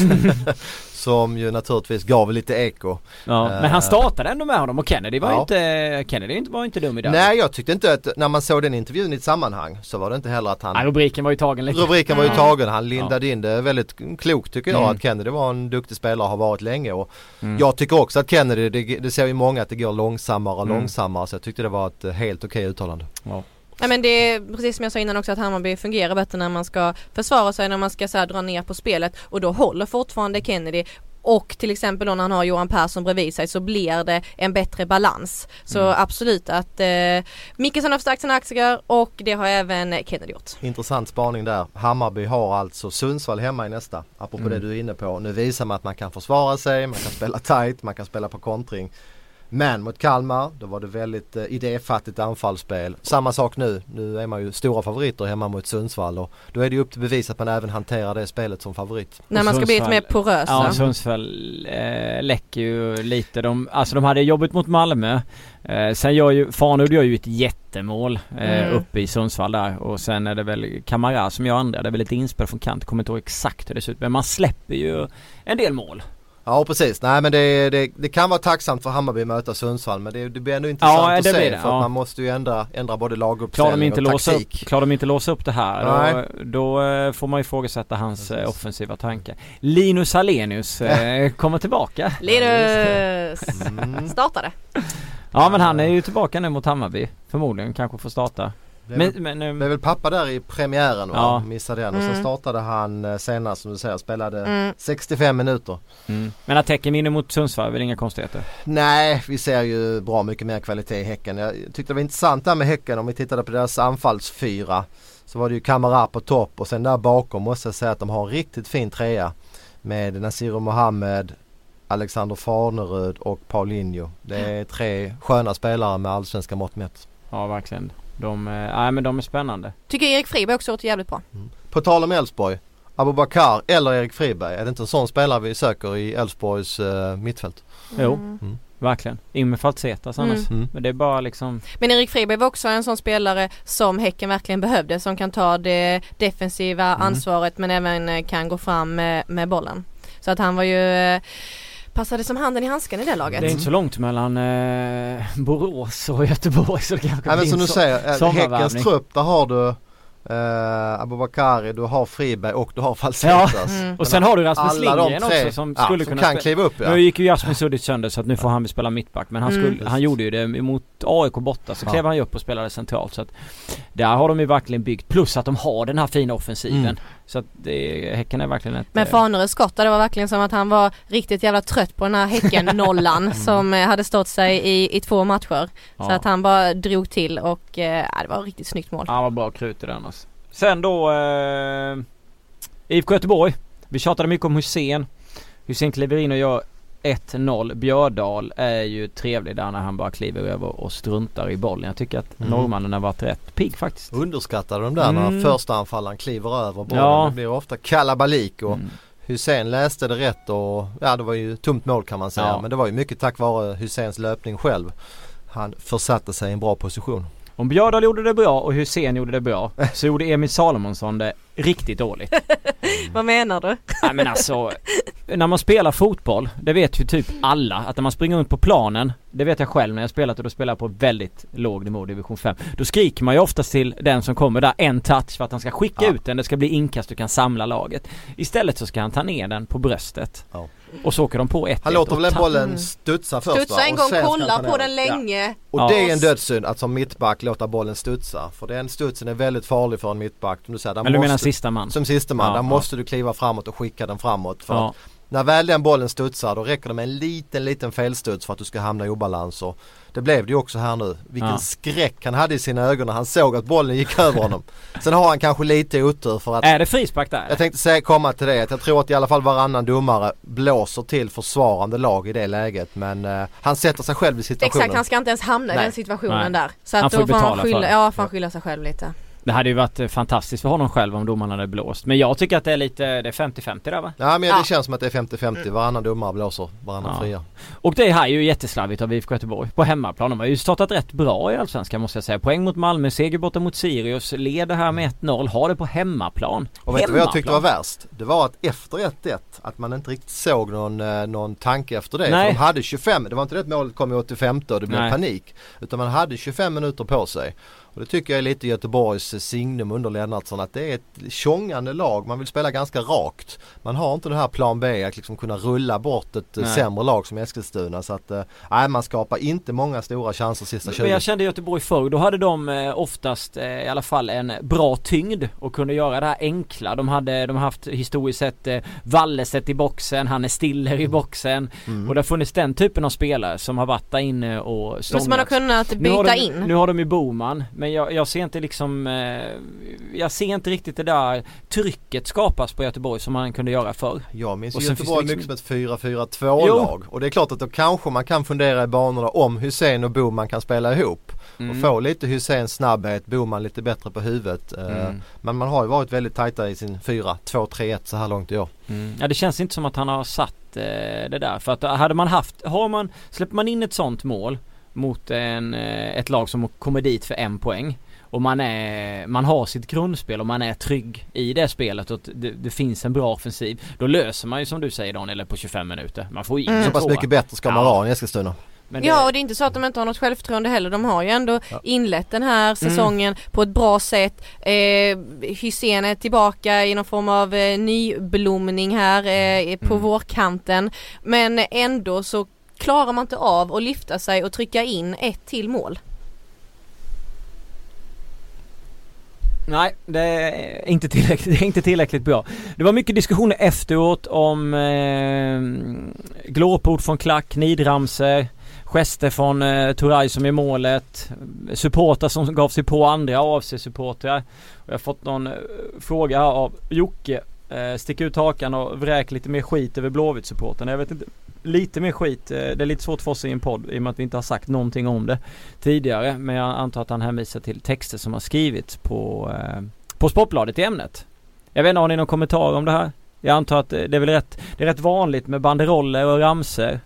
[SPEAKER 3] Som ju naturligtvis gav lite eko
[SPEAKER 1] Ja men han eh. startade ändå med honom och Kennedy var ja. inte Kennedy var inte dum i det
[SPEAKER 3] Nej jag tyckte inte att när man såg den intervjun i ett sammanhang så var det inte heller att han
[SPEAKER 1] Nej, rubriken var ju tagen lite
[SPEAKER 3] Rubriken var ju tagen, han lindade ja. in det väldigt klokt tycker jag mm. att Kennedy var en duktig spelare och har varit länge och mm. Jag tycker också att Kennedy, det, det ser ju många att det går långsammare och mm. långsammare så jag tyckte det var ett helt okej uttalande.
[SPEAKER 2] Ja. Ja men det är precis som jag sa innan också att Hammarby fungerar bättre när man ska försvara sig, när man ska så här, dra ner på spelet och då håller fortfarande Kennedy och till exempel då när han har Johan Persson bredvid sig så blir det en bättre balans. Så
[SPEAKER 1] Mm.
[SPEAKER 2] absolut att eh, Mickelson har förstärkt sina aktier och det har även Kennedy gjort.
[SPEAKER 3] Intressant spaning där. Hammarby har alltså Sundsvall hemma i nästa. Apropå
[SPEAKER 1] Mm.
[SPEAKER 3] det du är inne på. Nu visar man att man kan försvara sig, man kan spela tight, man kan spela på kontring. Men mot Kalmar, då var det väldigt eh, idéfattigt anfallsspel. Samma sak nu. Nu är man ju stora favoriter hemma mot Sundsvall och då är det ju upp till bevis att man även hanterar det spelet som favorit.
[SPEAKER 2] När man ska bli lite mer porösa.
[SPEAKER 1] Ja, Sundsvall eh, läcker ju lite. De, alltså de hade jobbet mot Malmö. Eh, sen gör ju, Farnud gör ju ett jättemål eh,
[SPEAKER 2] Mm.
[SPEAKER 1] uppe i Sundsvall där. Och sen är det väl Kamara som gör andra. Det är väl lite inspel från kant. Kommer inte ihåg exakt hur det ser ut. Men man släpper ju en del mål.
[SPEAKER 3] Ja precis, nej men det, det, det kan vara tacksamt för Hammarby att möta Sundsvall men det, det blir ändå intressant
[SPEAKER 1] Ja,
[SPEAKER 3] att
[SPEAKER 1] det
[SPEAKER 3] se
[SPEAKER 1] blir det,
[SPEAKER 3] för
[SPEAKER 1] ja.
[SPEAKER 3] att man måste ju ändra, ändra både laguppställning
[SPEAKER 1] inte
[SPEAKER 3] och
[SPEAKER 1] låsa upp,
[SPEAKER 3] taktik.
[SPEAKER 1] klarar de inte låsa upp det här
[SPEAKER 3] Nej.
[SPEAKER 1] då, då eh, får man ju ifrågasätta hans eh,
[SPEAKER 3] Precis.
[SPEAKER 1] offensiva tankar. Linus Alenius eh, kommer tillbaka.
[SPEAKER 2] Linus
[SPEAKER 3] Mm.
[SPEAKER 2] startade.
[SPEAKER 1] Ja men han är ju tillbaka nu mot Hammarby. Förmodligen kanske får starta.
[SPEAKER 3] Blev,
[SPEAKER 1] Men, men, eh,
[SPEAKER 3] blev väl pappa där i premiären va?
[SPEAKER 1] Ja.
[SPEAKER 3] Missade den och sen
[SPEAKER 2] Mm.
[SPEAKER 3] startade han eh, senast som du säger, spelade
[SPEAKER 2] Mm.
[SPEAKER 3] 65 minuter.
[SPEAKER 1] mm. men att Häcken vinner mot Sundsvall är väl inga konstigheter?
[SPEAKER 3] Nej, vi ser ju bra mycket mer kvalitet i Häcken. Jag tyckte det var intressant där med Häcken om vi tittade på deras anfallsfyra. Så var det ju Kamara på topp och sen där bakom måste jag säga att de har en riktigt fin trea. Med Nasiru Mohammed, Alexander Farnerud och Paulinho. Det är tre sköna spelare med allsvenska mått mätt.
[SPEAKER 1] Ja verkligen. De, eh, nej men de är spännande.
[SPEAKER 2] Tycker Erik Friberg också gjort jävligt bra.
[SPEAKER 3] På tal om Elfsborg. Abubakar eller Erik Friberg. Är det inte en sån spelare vi söker i Elfsborgs uh, mittfält?
[SPEAKER 1] Jo.
[SPEAKER 2] Mm.
[SPEAKER 1] Verkligen. In med Falsetas annars.
[SPEAKER 3] Mm.
[SPEAKER 1] Men det är bara liksom
[SPEAKER 2] Men Erik Friberg var också en sån spelare som Häcken verkligen behövde som kan ta det defensiva
[SPEAKER 3] Mm.
[SPEAKER 2] ansvaret men även eh, kan gå fram med, med bollen. Så att han var ju eh, passade som handen i handsken i det laget.
[SPEAKER 1] Det är inte så långt mellan eh, Borås och Göteborg så det kanske
[SPEAKER 3] Nej men som du säger, eh. Häckens trupp där har du eh, Abubakari, du har Friberg och du har Falsetas.
[SPEAKER 2] Mm.
[SPEAKER 1] Och sen har du Rasmus Lindgren också som
[SPEAKER 3] ja,
[SPEAKER 1] skulle
[SPEAKER 3] som
[SPEAKER 1] kunna
[SPEAKER 3] kan kliva upp ja.
[SPEAKER 1] Nu gick ju Jasmin Suddic sönder så att nu får han spela mittback men han,
[SPEAKER 2] Mm.
[SPEAKER 1] skulle, han gjorde ju det mot AIK borta så
[SPEAKER 3] Ja.
[SPEAKER 1] klev han ju upp och spelade centralt så att Där har de ju verkligen byggt plus att de har den här fina offensiven.
[SPEAKER 3] Mm.
[SPEAKER 1] Så att det, Häcken är verkligen ett...
[SPEAKER 2] Men
[SPEAKER 1] eh,
[SPEAKER 2] Faneröds skott, det var verkligen som att han var riktigt jävla trött på den här Häcken-nollan som eh, hade stått sig i, i två matcher. Så
[SPEAKER 1] ja.
[SPEAKER 2] att han bara drog till och eh, det var ett riktigt snyggt mål.
[SPEAKER 1] Ja, vad bra krut i den alltså. Sen då eh, IFK Göteborg. Vi tjatade mycket om Hussein. Hussein kliver in och gör 1-0. Björdal är ju trevlig där när han bara kliver över och struntar i bollen. Jag tycker att
[SPEAKER 3] Mm.
[SPEAKER 1] norrmannen har varit rätt pigg faktiskt.
[SPEAKER 3] Underskattade de där
[SPEAKER 1] Mm.
[SPEAKER 3] när första anfallaren kliver över bollen.
[SPEAKER 1] Ja.
[SPEAKER 3] Det blir ofta kalabalik och
[SPEAKER 1] Mm.
[SPEAKER 3] Hussein läste det rätt och ja det var ju tomt mål kan man säga.
[SPEAKER 1] Ja.
[SPEAKER 3] Men det var ju mycket tack vare Husseins löpning själv. Han försatte sig i en bra position.
[SPEAKER 1] Om Björdal gjorde det bra och Hussein gjorde det bra så gjorde Emil Salomonsson det riktigt dåligt.
[SPEAKER 2] Vad menar du?
[SPEAKER 1] Nej men alltså När man spelar fotboll, det vet ju typ alla att när man springer runt på planen Det vet jag själv när jag spelat och då spelar jag på väldigt låg nivå, division 5 Då skriker man ju oftast till den som kommer där en touch för att han ska skicka
[SPEAKER 3] Ja.
[SPEAKER 1] ut den, det ska bli inkast och kan samla laget Istället så ska han ta ner den på bröstet
[SPEAKER 3] Ja.
[SPEAKER 1] Och så åker de på ett
[SPEAKER 3] Han låter väl
[SPEAKER 1] och
[SPEAKER 3] bollen
[SPEAKER 2] Mm.
[SPEAKER 3] studsa först?
[SPEAKER 2] Studsa en
[SPEAKER 3] Och
[SPEAKER 2] gång, kolla på den länge.
[SPEAKER 3] Och
[SPEAKER 1] Ja.
[SPEAKER 3] det är en dödssynd att som mittback låta bollen studsa. För den studsen är väldigt farlig för en mittback. Som du säger, där
[SPEAKER 1] Men du
[SPEAKER 3] måste,
[SPEAKER 1] menar sista man?
[SPEAKER 3] Som sista man,
[SPEAKER 1] Ja,
[SPEAKER 3] där
[SPEAKER 1] ja.
[SPEAKER 3] måste du kliva framåt och skicka den framåt. För
[SPEAKER 1] Ja,
[SPEAKER 3] att när väl den bollen studsar då räcker det med en liten, liten felstuds för att du ska hamna i obalans. Och det blev det ju också här nu. Vilken
[SPEAKER 1] Ja.
[SPEAKER 3] skräck han hade i sina ögon när han såg att bollen gick över honom. Sen har han kanske lite otur för att
[SPEAKER 1] är det frispark där?
[SPEAKER 3] jag tänkte säga, komma till det att jag tror att i alla fall varannan domare blåser till försvarande lag i det läget. Men eh, han sätter sig själv i situationen.
[SPEAKER 2] Exakt, han ska inte ens hamna i
[SPEAKER 3] Nej.
[SPEAKER 2] den situationen
[SPEAKER 1] Nej.
[SPEAKER 2] där. Så
[SPEAKER 1] Han
[SPEAKER 2] att
[SPEAKER 1] får
[SPEAKER 2] då får han
[SPEAKER 1] för
[SPEAKER 2] skylla,
[SPEAKER 1] det.
[SPEAKER 2] ja, får han skylla sig själv lite.
[SPEAKER 1] Det hade ju varit eh, fantastiskt för honom själv om domaren hade blåst Men jag tycker att det är lite, det är 50-50 där va?
[SPEAKER 3] Ja men
[SPEAKER 2] Ja.
[SPEAKER 3] det känns som att det är 50-50. Varannan domare blåser, varannan
[SPEAKER 1] Ja.
[SPEAKER 3] friar.
[SPEAKER 1] Och det här är ju jätteslarvigt av IFK Göteborg på hemmaplan. De har ju startat rätt bra i Allsvenskan måste jag säga. Poäng mot Malmö, seger borta mot Sirius, leder här med 1-0, har det på hemmaplan.
[SPEAKER 3] Och vet du vad jag tyckte var värst? Det var att efter 1-1 att man inte riktigt såg någon, eh, någon tanke efter det.
[SPEAKER 1] Nej.
[SPEAKER 3] För de hade 25, det var inte det att målet kom i 85 och det blev
[SPEAKER 1] Nej.
[SPEAKER 3] panik. Utan man hade 25 minuter på sig. Och det tycker jag är lite Göteborgs signum under Lennartsson att det är ett tjongande lag. Man vill spela ganska rakt. Man har inte den här plan B att liksom kunna rulla bort ett nej. sämre lag som Eskilstuna. Så att nej, man skapar inte många stora chanser sista 20.
[SPEAKER 1] Men jag kände Göteborg förr, då hade de oftast i alla fall en bra tyngd och kunde göra det här enkla. De hade, de har haft historiskt sett Walleset i boxen, han är Stiller i boxen. Mm. Och det har funnits den typen av spelare som har varit där inne och stångat.
[SPEAKER 2] Som man har kunnat byta
[SPEAKER 1] de,
[SPEAKER 2] in.
[SPEAKER 1] Nu har de ju Boman men jag, jag ser inte liksom eh, Jag ser inte riktigt det där trycket skapas på Göteborg som man kunde göra förr.
[SPEAKER 3] Jag minns ju Göteborg liksom... mycket som ett 4-4-2 lag och det är klart att då kanske man kan fundera i banorna om Hussein och Boman kan spela ihop. Mm. Och få lite Husseins snabbhet, Boman lite bättre på huvudet. Eh, mm. Men man har ju varit väldigt tajta i sin 4-2-3-1 så här långt i år.
[SPEAKER 1] Mm. Ja det känns inte som att han har satt eh, det där. För att hade man haft, har man, släpper man in ett sånt mål mot en, eh, ett lag som kommer dit för en poäng och man är, man har sitt grundspel och man är trygg i det spelet och det, det finns en bra offensiv. Då löser man ju som du säger Daniel på 25 minuter. Man får in mm.
[SPEAKER 3] Så pass mycket bättre ska man ja. vara i Eskilstuna.
[SPEAKER 2] Det... Ja och det är inte så att de inte har något självförtroende heller. De har ju ändå ja. inlett den här mm. säsongen mm. på ett bra sätt. Eh, Hysén är tillbaka i någon form av eh, nyblomning här eh, på mm. vårkanten. Men ändå så klarar man inte av att lyfta sig och trycka in ett till mål.
[SPEAKER 1] Nej, det är inte tillräckligt, det är inte tillräckligt bra. Det var mycket diskussioner efteråt om eh, glåpord från Klack, nidramser, gester från eh, Turay som är målet, supportrar som gav sig på andra AFC-supportrar. Jag har fått någon eh, fråga här av Jocke. Eh, stick ut hakan och vräk lite mer skit över Blåvitt-supporten. Jag vet inte lite mer skit. Eh, det är lite svårt för oss i en podd i och med att vi inte har sagt någonting om det tidigare. Men jag antar att han hänvisar till texter som har skrivits på, eh, på Sportbladet i ämnet. Jag vet inte, har ni någon kommentar om det här? Jag antar att eh, det är väl rätt, det är rätt vanligt med banderoller och ramser.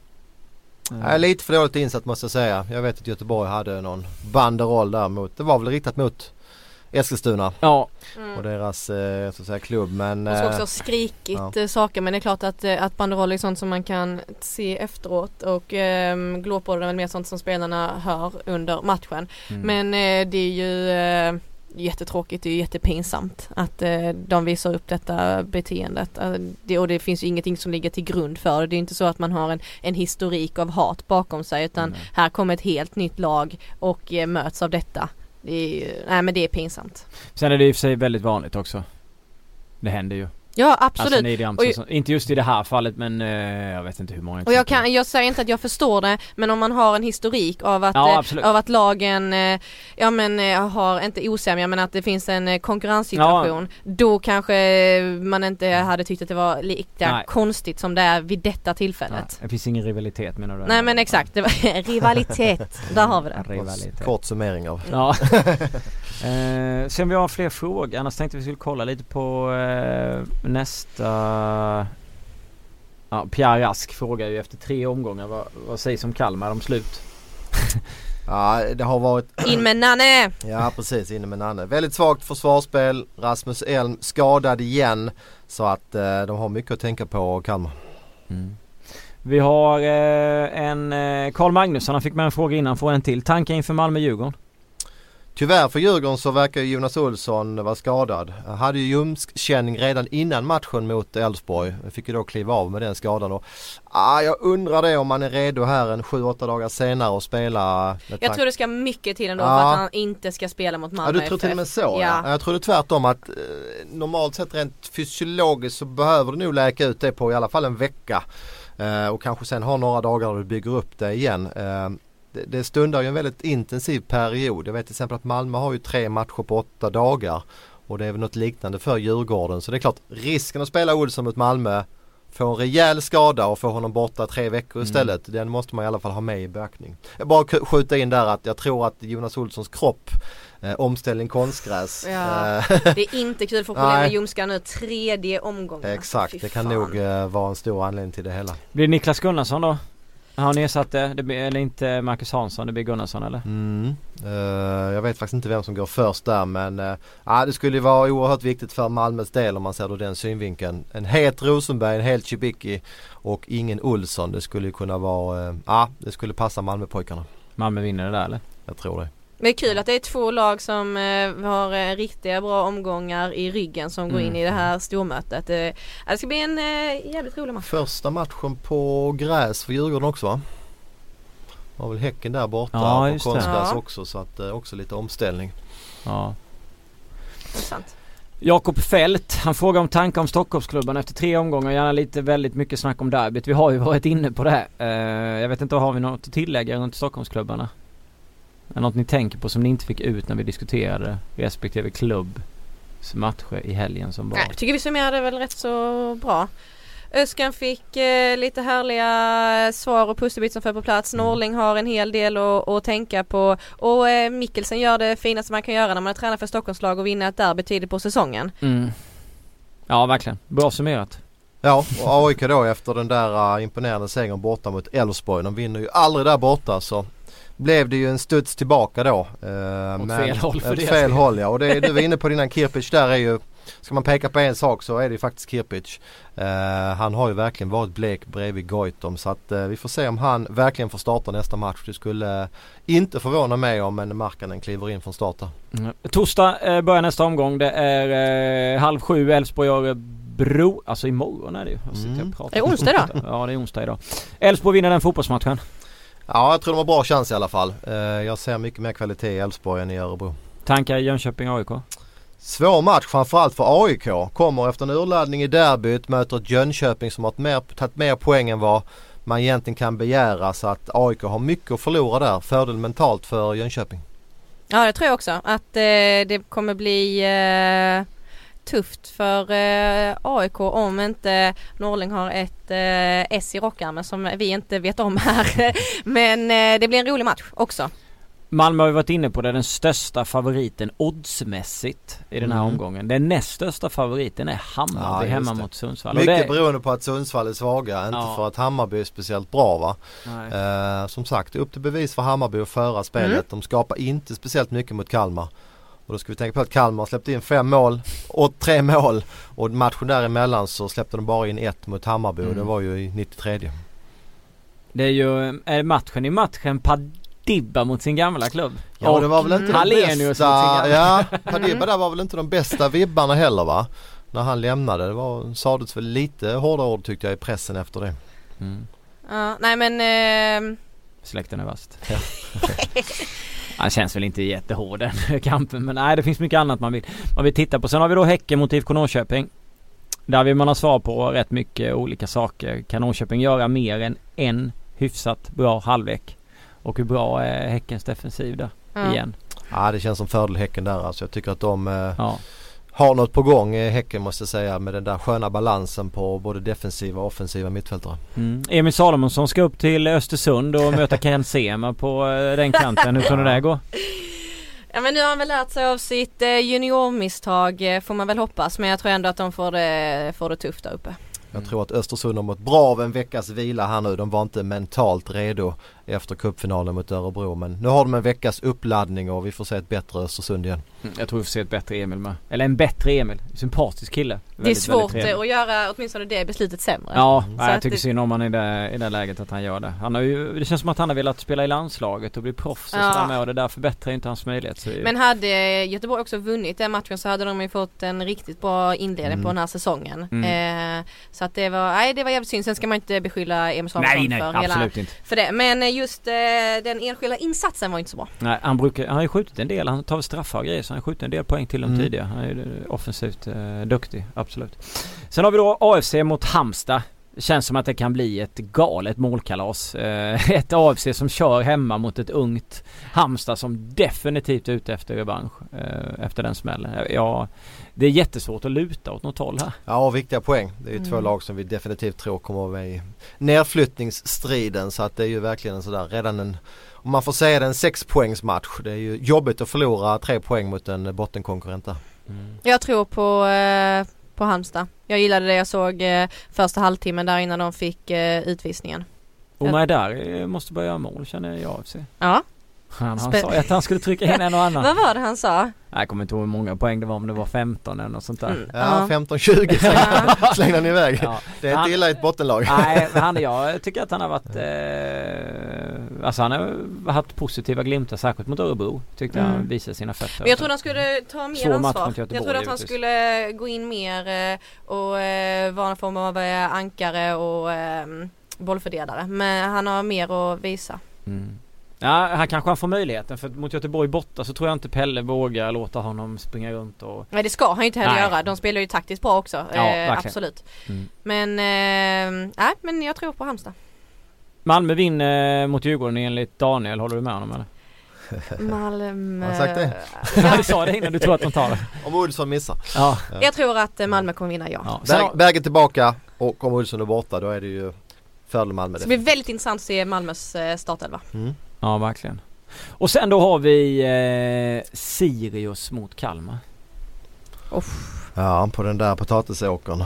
[SPEAKER 3] Jag är lite för dåligt insatt måste jag säga. Jag vet att Göteborg hade någon banderoll där mot, det var väl riktat mot Eskilstuna.
[SPEAKER 1] Ja.
[SPEAKER 3] Mm. Och deras eh, så att säga, klubb men...
[SPEAKER 2] Och så också eh, skrikit ja. Eh, saker men det är klart att, att banderoller är sånt som man kan se efteråt och eh, glåpord är väl mer sånt som spelarna hör under matchen. Mm. Men eh, det är ju eh, jättetråkigt, det är jättepinsamt att eh, de visar upp detta beteendet. Eh, det, och det finns ju ingenting som ligger till grund för det. Det är inte så att man har en, en historik av hat bakom sig utan mm. här kommer ett helt nytt lag och eh, möts av detta. Det är ju, nej men det är pinsamt.
[SPEAKER 1] Sen är det i och för sig väldigt vanligt också. Det händer ju.
[SPEAKER 2] Ja absolut.
[SPEAKER 1] Alltså, och, inte just i det här fallet men uh, jag vet inte hur många
[SPEAKER 2] Och jag kan, jag säger inte att jag förstår det men om man har en historik av att, ja, eh, av att lagen, uh, ja men uh, har, inte osämja men att det finns en konkurrenssituation. Ja. Då kanske man inte hade tyckt att det var lika Nej. konstigt som det är vid detta tillfället. Nej,
[SPEAKER 1] det finns ingen rivalitet menar du?
[SPEAKER 2] Nej men exakt, det var rivalitet. Där har vi det.
[SPEAKER 3] Rivalitet. Kort summering av.
[SPEAKER 1] Ja. Eh, sen vi har fler frågor, annars tänkte vi skulle kolla lite på eh, nästa... Ja, Pierre Rask frågar ju efter tre omgångar vad, vad sägs om Kalmar om slut?
[SPEAKER 3] ja det har varit...
[SPEAKER 2] In med Nanne!
[SPEAKER 3] Ja precis, in med Nanne. Väldigt svagt försvarsspel. Rasmus Elm skadad igen. Så att eh, de har mycket att tänka på Kalmar. Mm.
[SPEAKER 1] Vi har eh, en eh, Karl Magnusson, han fick med en fråga innan, får en till. Tankar inför Malmö-Djurgården?
[SPEAKER 3] Tyvärr för Djurgården så verkar Jonas Olsson vara skadad. Han hade ju ljumskkänning redan innan matchen mot Elfsborg. Fick ju då kliva av med den skadan. Och, ah, jag undrar det om han är redo här en 7-8 dagar senare och spela.
[SPEAKER 2] Jag tror det ska mycket till ändå ah. för att han inte ska spela mot Malmö
[SPEAKER 3] Ja du tror till och med så ja. ja. Jag trodde tvärtom att eh, normalt sett rent fysiologiskt så behöver du nog läka ut det på i alla fall en vecka. Eh, och kanske sen ha några dagar där du bygger upp det igen. Eh, det, det stundar ju en väldigt intensiv period. Jag vet till exempel att Malmö har ju tre matcher på åtta dagar. Och det är väl något liknande för Djurgården. Så det är klart risken att spela Olsson mot Malmö Få en rejäl skada och få honom borta tre veckor mm. istället. Mm. Den måste man i alla fall ha med i beaktning. Jag bara skjuta in där att jag tror att Jonas Olssons kropp eh, Omställning konstgräs.
[SPEAKER 2] Ja, eh, det är inte kul för problem med ljumskar nu. Tredje omgången.
[SPEAKER 3] Exakt, det kan nog eh, vara en stor anledning till det hela.
[SPEAKER 1] Blir Niklas Gunnarsson då? Han ersatte, det blir, eller inte Marcus Hansson, det blir Gunnarsson eller?
[SPEAKER 3] Mm. Uh, jag vet faktiskt inte vem som går först där men uh, det skulle ju vara oerhört viktigt för Malmös del om man ser då den synvinkeln. En het Rosenberg, en het Cibicki och ingen Olsson. Det skulle kunna vara, ja uh, det skulle passa Malmöpojkarna.
[SPEAKER 1] Malmö vinner det där eller?
[SPEAKER 3] Jag tror det.
[SPEAKER 2] Men det är kul att det är två lag som eh, har eh, riktiga bra omgångar i ryggen som går
[SPEAKER 1] Mm.
[SPEAKER 2] in i det här stormötet. Eh, det ska bli en eh, jävligt rolig match.
[SPEAKER 3] Första matchen på gräs för Djurgården också va? Var väl Häcken där borta
[SPEAKER 1] Ja,
[SPEAKER 3] på konstgräs
[SPEAKER 2] Ja.
[SPEAKER 3] också så att eh, också lite omställning.
[SPEAKER 1] Ja.
[SPEAKER 2] Intressant.
[SPEAKER 1] Jakob Fält, han frågar om tankar om Stockholmsklubban efter tre omgångar. Gärna lite väldigt mycket snack om derbyt. Vi har ju varit inne på det. Eh, jag vet inte, har vi något att tillägga runt Stockholmsklubbarna? Är det något ni tänker på som ni inte fick ut när vi diskuterade respektive klubbs matcher i helgen som var?
[SPEAKER 2] Nej, jag tycker vi summerade väl rätt så bra. Öskan fick eh, lite härliga svar och pusselbit som föll på plats.
[SPEAKER 3] Mm.
[SPEAKER 2] Norling har en hel del att, tänka på och eh, Mikkelsen gör det finaste man kan göra när man är tränare för Stockholmslag och vinna ett derby tidigt på säsongen.
[SPEAKER 1] Mm. Ja, verkligen. Bra summerat.
[SPEAKER 3] Ja och AIK då efter den där uh, imponerande segern borta mot Elfsborg. De vinner ju aldrig där borta så blev det ju en studs tillbaka då. Uh,
[SPEAKER 1] Åt fel håll för det.
[SPEAKER 3] fel håll ja och det du var inne på innan Kirpic där är ju Ska man peka på en sak så är det ju faktiskt Kirpic. Eh, han har ju verkligen varit blek bredvid Goitom så att eh, vi får se om han verkligen får starta nästa match. Det skulle eh, inte förvåna mig om en Markkanen kliver in från start.
[SPEAKER 1] Mm. Torsdag eh, börjar nästa omgång. Det är eh, halv sju Elfsborg-Örebro. Alltså imorgon är det ju. Jag sitter
[SPEAKER 3] Mm.
[SPEAKER 1] och pratar.
[SPEAKER 2] Är det onsdag idag?
[SPEAKER 1] Ja, det är onsdag idag. Elfsborg vinner den fotbollsmatchen.
[SPEAKER 3] Ja jag tror de har bra chans i alla fall. Eh, jag ser mycket mer kvalitet i Elfsborg än i Örebro.
[SPEAKER 1] Tankar i Jönköping-AIK?
[SPEAKER 3] Svår match framförallt för AIK. Kommer efter en urladdning i derbyt, möter ett Jönköping som har tagit mer, tagit mer poäng än vad man egentligen kan begära. Så att AIK har mycket att förlora där. Fördel mentalt för Jönköping.
[SPEAKER 2] Ja det tror jag också att eh, det kommer bli eh, tufft för eh, AIK om inte Norling har ett eh, S i rockärmen som vi inte vet om här. Men eh, det blir en rolig match också.
[SPEAKER 1] Malmö har ju varit inne på det, den största favoriten oddsmässigt i den här
[SPEAKER 3] Mm.
[SPEAKER 1] omgången. Den näst största favoriten är Hammarby
[SPEAKER 3] Ja,
[SPEAKER 1] hemma
[SPEAKER 3] det.
[SPEAKER 1] mot Sundsvall.
[SPEAKER 3] Mycket
[SPEAKER 1] det,
[SPEAKER 3] beroende på att Sundsvall är svaga. Inte
[SPEAKER 1] Ja.
[SPEAKER 3] för att Hammarby är speciellt bra va. Eh, som sagt upp till bevis för Hammarby att föra spelet.
[SPEAKER 2] Mm.
[SPEAKER 3] De skapar inte speciellt mycket mot Kalmar. Och då ska vi tänka på att Kalmar släppte in fem mål och tre mål. Och matchen däremellan så släppte de bara in ett mot Hammarby och
[SPEAKER 1] Mm.
[SPEAKER 3] det var ju i 93.
[SPEAKER 1] Det är ju, är matchen i matchen Padibba mot sin gamla klubb.
[SPEAKER 3] Ja
[SPEAKER 1] Och
[SPEAKER 3] det var väl inte de
[SPEAKER 1] Hallenius sin
[SPEAKER 3] bästa, ja Padibba där var väl inte de bästa vibbarna heller va? När han lämnade. Det var, sades väl lite hårda ord tyckte jag i pressen efter det.
[SPEAKER 1] Mm.
[SPEAKER 2] Ja, nej men eh,
[SPEAKER 1] Släkten är vast. Han känns väl inte jättehård den kampen men nej det finns mycket annat man vill, man vill titta på. Sen har vi då Häcken mot IFK Norrköping. Där vill man ha svar på rätt mycket olika saker. Kan Norrköping göra mer än en hyfsat bra halvlek? Och hur bra är Häckens defensiv där
[SPEAKER 2] ja.
[SPEAKER 1] igen?
[SPEAKER 3] Ja det känns som fördel Häcken där alltså. Jag tycker att de eh,
[SPEAKER 1] Ja.
[SPEAKER 3] Har något på gång eh, Häcken måste jag säga med den där sköna balansen på både defensiva och offensiva mittfältare.
[SPEAKER 1] Mm. Emil Salomonsson ska upp till Östersund och möta Ken Sema på eh, den kanten. Hur du det går?
[SPEAKER 2] Ja men nu har han väl lärt sig av sitt eh, juniormisstag eh, får man väl hoppas men jag tror ändå att de får det, får det tufft där uppe.
[SPEAKER 3] Jag tror att Östersund har mått bra av en veckas vila här nu. De var inte mentalt redo efter cupfinalen mot Örebro. Men nu har de en veckas uppladdning och vi får se ett bättre Östersund igen.
[SPEAKER 1] Mm, Jag tror vi får se ett bättre Emil med. Eller en bättre Emil. Sympatisk kille.
[SPEAKER 2] det är
[SPEAKER 1] Väldigt,
[SPEAKER 2] svårt
[SPEAKER 1] väldigt
[SPEAKER 2] eh, att göra åtminstone det beslutet sämre.
[SPEAKER 1] Ja,
[SPEAKER 3] Mm.
[SPEAKER 1] jag tycker
[SPEAKER 2] det-
[SPEAKER 1] synd om han i det, i det läget att han gör det. Han har ju, det känns som att han har velat spela i landslaget och bli proffs och
[SPEAKER 2] Ja.
[SPEAKER 1] sådär med och det där förbättrar inte hans möjlighet. Så
[SPEAKER 2] Men hade Göteborg också vunnit den matchen så hade de ju fått en riktigt bra inledning
[SPEAKER 3] Mm.
[SPEAKER 2] på den här säsongen.
[SPEAKER 1] Mm.
[SPEAKER 2] Eh, så att det var, nej det var jävligt synd. Sen ska man inte beskylla Emil Samuelsson
[SPEAKER 1] nej, nej,
[SPEAKER 2] för,
[SPEAKER 1] absolut
[SPEAKER 2] hela,
[SPEAKER 1] inte.
[SPEAKER 2] för det. Men eh, just eh, den enskilda insatsen var inte så bra.
[SPEAKER 1] Nej, han brukar, han har ju skjutit en del, han tar straffar och grejer så han har skjutit en del poäng till dem
[SPEAKER 3] Mm.
[SPEAKER 1] tidigare. Han är ju offensivt eh, duktig, absolut. Sen har vi då AFC mot Halmstad. Känns som att det kan bli ett galet målkalas. Eh, ett AFC som kör hemma mot ett ungt Halmstad som definitivt är ute efter revansch eh, efter den smällen. Ja, det är jättesvårt att luta åt något håll här.
[SPEAKER 3] Ja, viktiga poäng. Det är ju två
[SPEAKER 2] Mm.
[SPEAKER 3] lag som vi definitivt tror kommer att vara med i nedflyttningsstriden. Så att det är ju verkligen en sådär redan en om man får säga det en sexpoängsmatch. Det är ju jobbigt att förlora tre poäng mot en bottenkonkurrent där.
[SPEAKER 2] Jag tror på, eh, på Halmstad. Jag gillade det jag såg eh, första halvtimmen där innan de fick eh, utvisningen.
[SPEAKER 1] Omar där eh, måste börja göra mål känner jag AFC.
[SPEAKER 2] Ja,
[SPEAKER 1] Han, han sa ju att han skulle trycka in en och annan.
[SPEAKER 2] Vad var det han sa?
[SPEAKER 1] Jag kommer inte ihåg hur många poäng det var om det var 15 eller något sånt där.
[SPEAKER 2] Mm.
[SPEAKER 3] Ja, 15-20 slängde, slängde han iväg.
[SPEAKER 1] Ja.
[SPEAKER 3] Det är inte
[SPEAKER 1] Han-
[SPEAKER 3] illa i ett bottenlag.
[SPEAKER 1] Nej, men han, jag tycker att han har varit eh, Alltså han har haft positiva glimtar särskilt mot Örebro. Tyckte
[SPEAKER 2] Mm.
[SPEAKER 1] han visade sina fötter.
[SPEAKER 2] Men jag trodde han skulle ta mer
[SPEAKER 1] Svår match
[SPEAKER 2] ansvar.
[SPEAKER 1] mot Göteborg,
[SPEAKER 2] Jag trodde att han
[SPEAKER 1] givetvis.
[SPEAKER 2] skulle gå in mer eh, och eh, vara en form av eh, ankare och eh, bollfördelare. Men han har mer att visa.
[SPEAKER 1] Mm. Ja, han kanske han får möjligheten för mot Göteborg borta så tror jag inte Pelle vågar låta honom springa runt och
[SPEAKER 2] Nej det ska han ju inte heller
[SPEAKER 1] Nej.
[SPEAKER 2] göra. De spelar ju taktiskt bra också.
[SPEAKER 1] Ja,
[SPEAKER 2] eh, absolut.
[SPEAKER 1] Mm.
[SPEAKER 2] Men, eh, nej men jag tror på Halmstad.
[SPEAKER 1] Malmö vinner mot Djurgården enligt Daniel. Håller du med honom eller?
[SPEAKER 2] Malmö.
[SPEAKER 3] Har han sagt det?
[SPEAKER 1] Ja, du sa det innan du tror att de tar det.
[SPEAKER 3] Om Olsson missar.
[SPEAKER 1] Ja.
[SPEAKER 2] Jag tror att eh, Malmö kommer vinna ja.
[SPEAKER 1] ja.
[SPEAKER 3] Vägen tillbaka och om Olsson är borta då är det ju fördel Malmö.
[SPEAKER 2] Så det blir väldigt intressant att se Malmös eh, startelva.
[SPEAKER 3] Mm.
[SPEAKER 1] Ja, verkligen. Och sen då har vi eh, Sirius mot Kalmar.
[SPEAKER 3] Ja, på den där potatisåkern.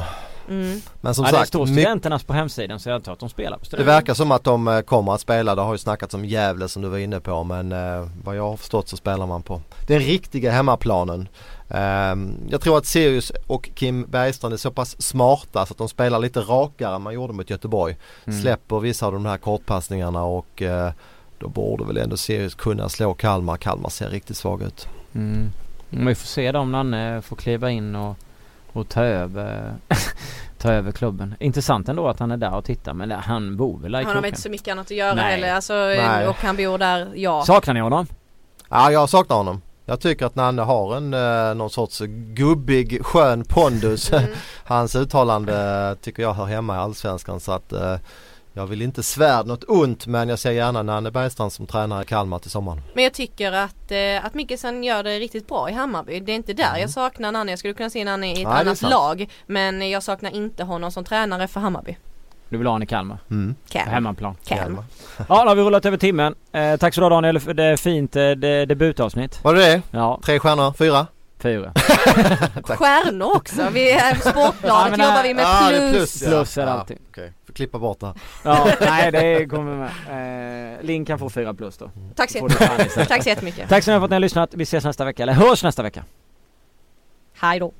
[SPEAKER 2] Mm.
[SPEAKER 3] Men som
[SPEAKER 1] ja, det
[SPEAKER 3] sagt,
[SPEAKER 1] står
[SPEAKER 3] mycket,
[SPEAKER 1] studenternas på hemsidan så jag antar att de spelar på
[SPEAKER 3] det
[SPEAKER 1] studenten.
[SPEAKER 3] verkar som att de eh, kommer att spela. Det har ju snackats om Gävle som du var inne på men eh, vad jag har förstått så spelar man på den riktiga hemmaplanen. Ehm, jag tror att Sirius och Kim Bergstrand är så pass smarta så att de spelar lite rakare än man gjorde mot Göteborg.
[SPEAKER 1] Mm.
[SPEAKER 3] Släpper vissa av de här kortpassningarna och eh, då borde väl ändå Sirius kunna slå Kalmar. Kalmar ser riktigt svag ut.
[SPEAKER 1] Mm. Men Vi får se då om Nanne får kliva in och, och ta över ta över klubben. Intressant ändå att han är där och tittar men han bor väl i
[SPEAKER 2] Han har inte så mycket annat att göra
[SPEAKER 1] Nej.
[SPEAKER 2] heller. Alltså,
[SPEAKER 3] Nej.
[SPEAKER 2] och han bor där, ja.
[SPEAKER 1] Saknar ni honom?
[SPEAKER 3] Ja, jag saknar honom. Jag tycker att Nanne har en eh, någon sorts gubbig skön pondus.
[SPEAKER 2] Mm.
[SPEAKER 3] Hans uttalande tycker jag hör hemma i Allsvenskan så att eh, jag vill inte svärda något ont men jag ser gärna Nanne Bergstrand som tränare i Kalmar till sommaren.
[SPEAKER 2] Men jag tycker att, eh, att Mikkelsen gör det riktigt bra i Hammarby. Det är inte där
[SPEAKER 3] Mm.
[SPEAKER 2] jag saknar Nanne. Jag skulle kunna se Nanne i ett
[SPEAKER 3] Nej,
[SPEAKER 2] annat lag. Men jag saknar inte honom som tränare för Hammarby.
[SPEAKER 1] Du vill ha honom i Kalmar?
[SPEAKER 3] Mm.
[SPEAKER 2] Kalmar.
[SPEAKER 1] hemmaplan?
[SPEAKER 2] Kalmar.
[SPEAKER 1] Ja, då har vi rullat över timmen. Eh, tack så du ha Daniel för det fint eh, det, debutavsnitt.
[SPEAKER 3] Var det det?
[SPEAKER 1] Ja,
[SPEAKER 3] Tre stjärnor? Fyra?
[SPEAKER 1] fyra.
[SPEAKER 2] Stjärnor också. Vi är
[SPEAKER 1] Ja,
[SPEAKER 2] sportbladet
[SPEAKER 1] men,
[SPEAKER 2] jobbar vi med
[SPEAKER 3] ja, det är
[SPEAKER 2] plus.
[SPEAKER 3] plus, ja.
[SPEAKER 1] Plus är det
[SPEAKER 3] Ja.
[SPEAKER 1] alltid.
[SPEAKER 3] Okej, får klippa bort det.
[SPEAKER 1] Ja, nej det kommer med. Eh, Linn kan få fyra plus då.
[SPEAKER 2] Tack så jättemycket. Tack så jättemycket.
[SPEAKER 1] Tack så mycket för att ni har lyssnat. Vi ses nästa vecka, eller hörs nästa vecka.
[SPEAKER 2] Hej då.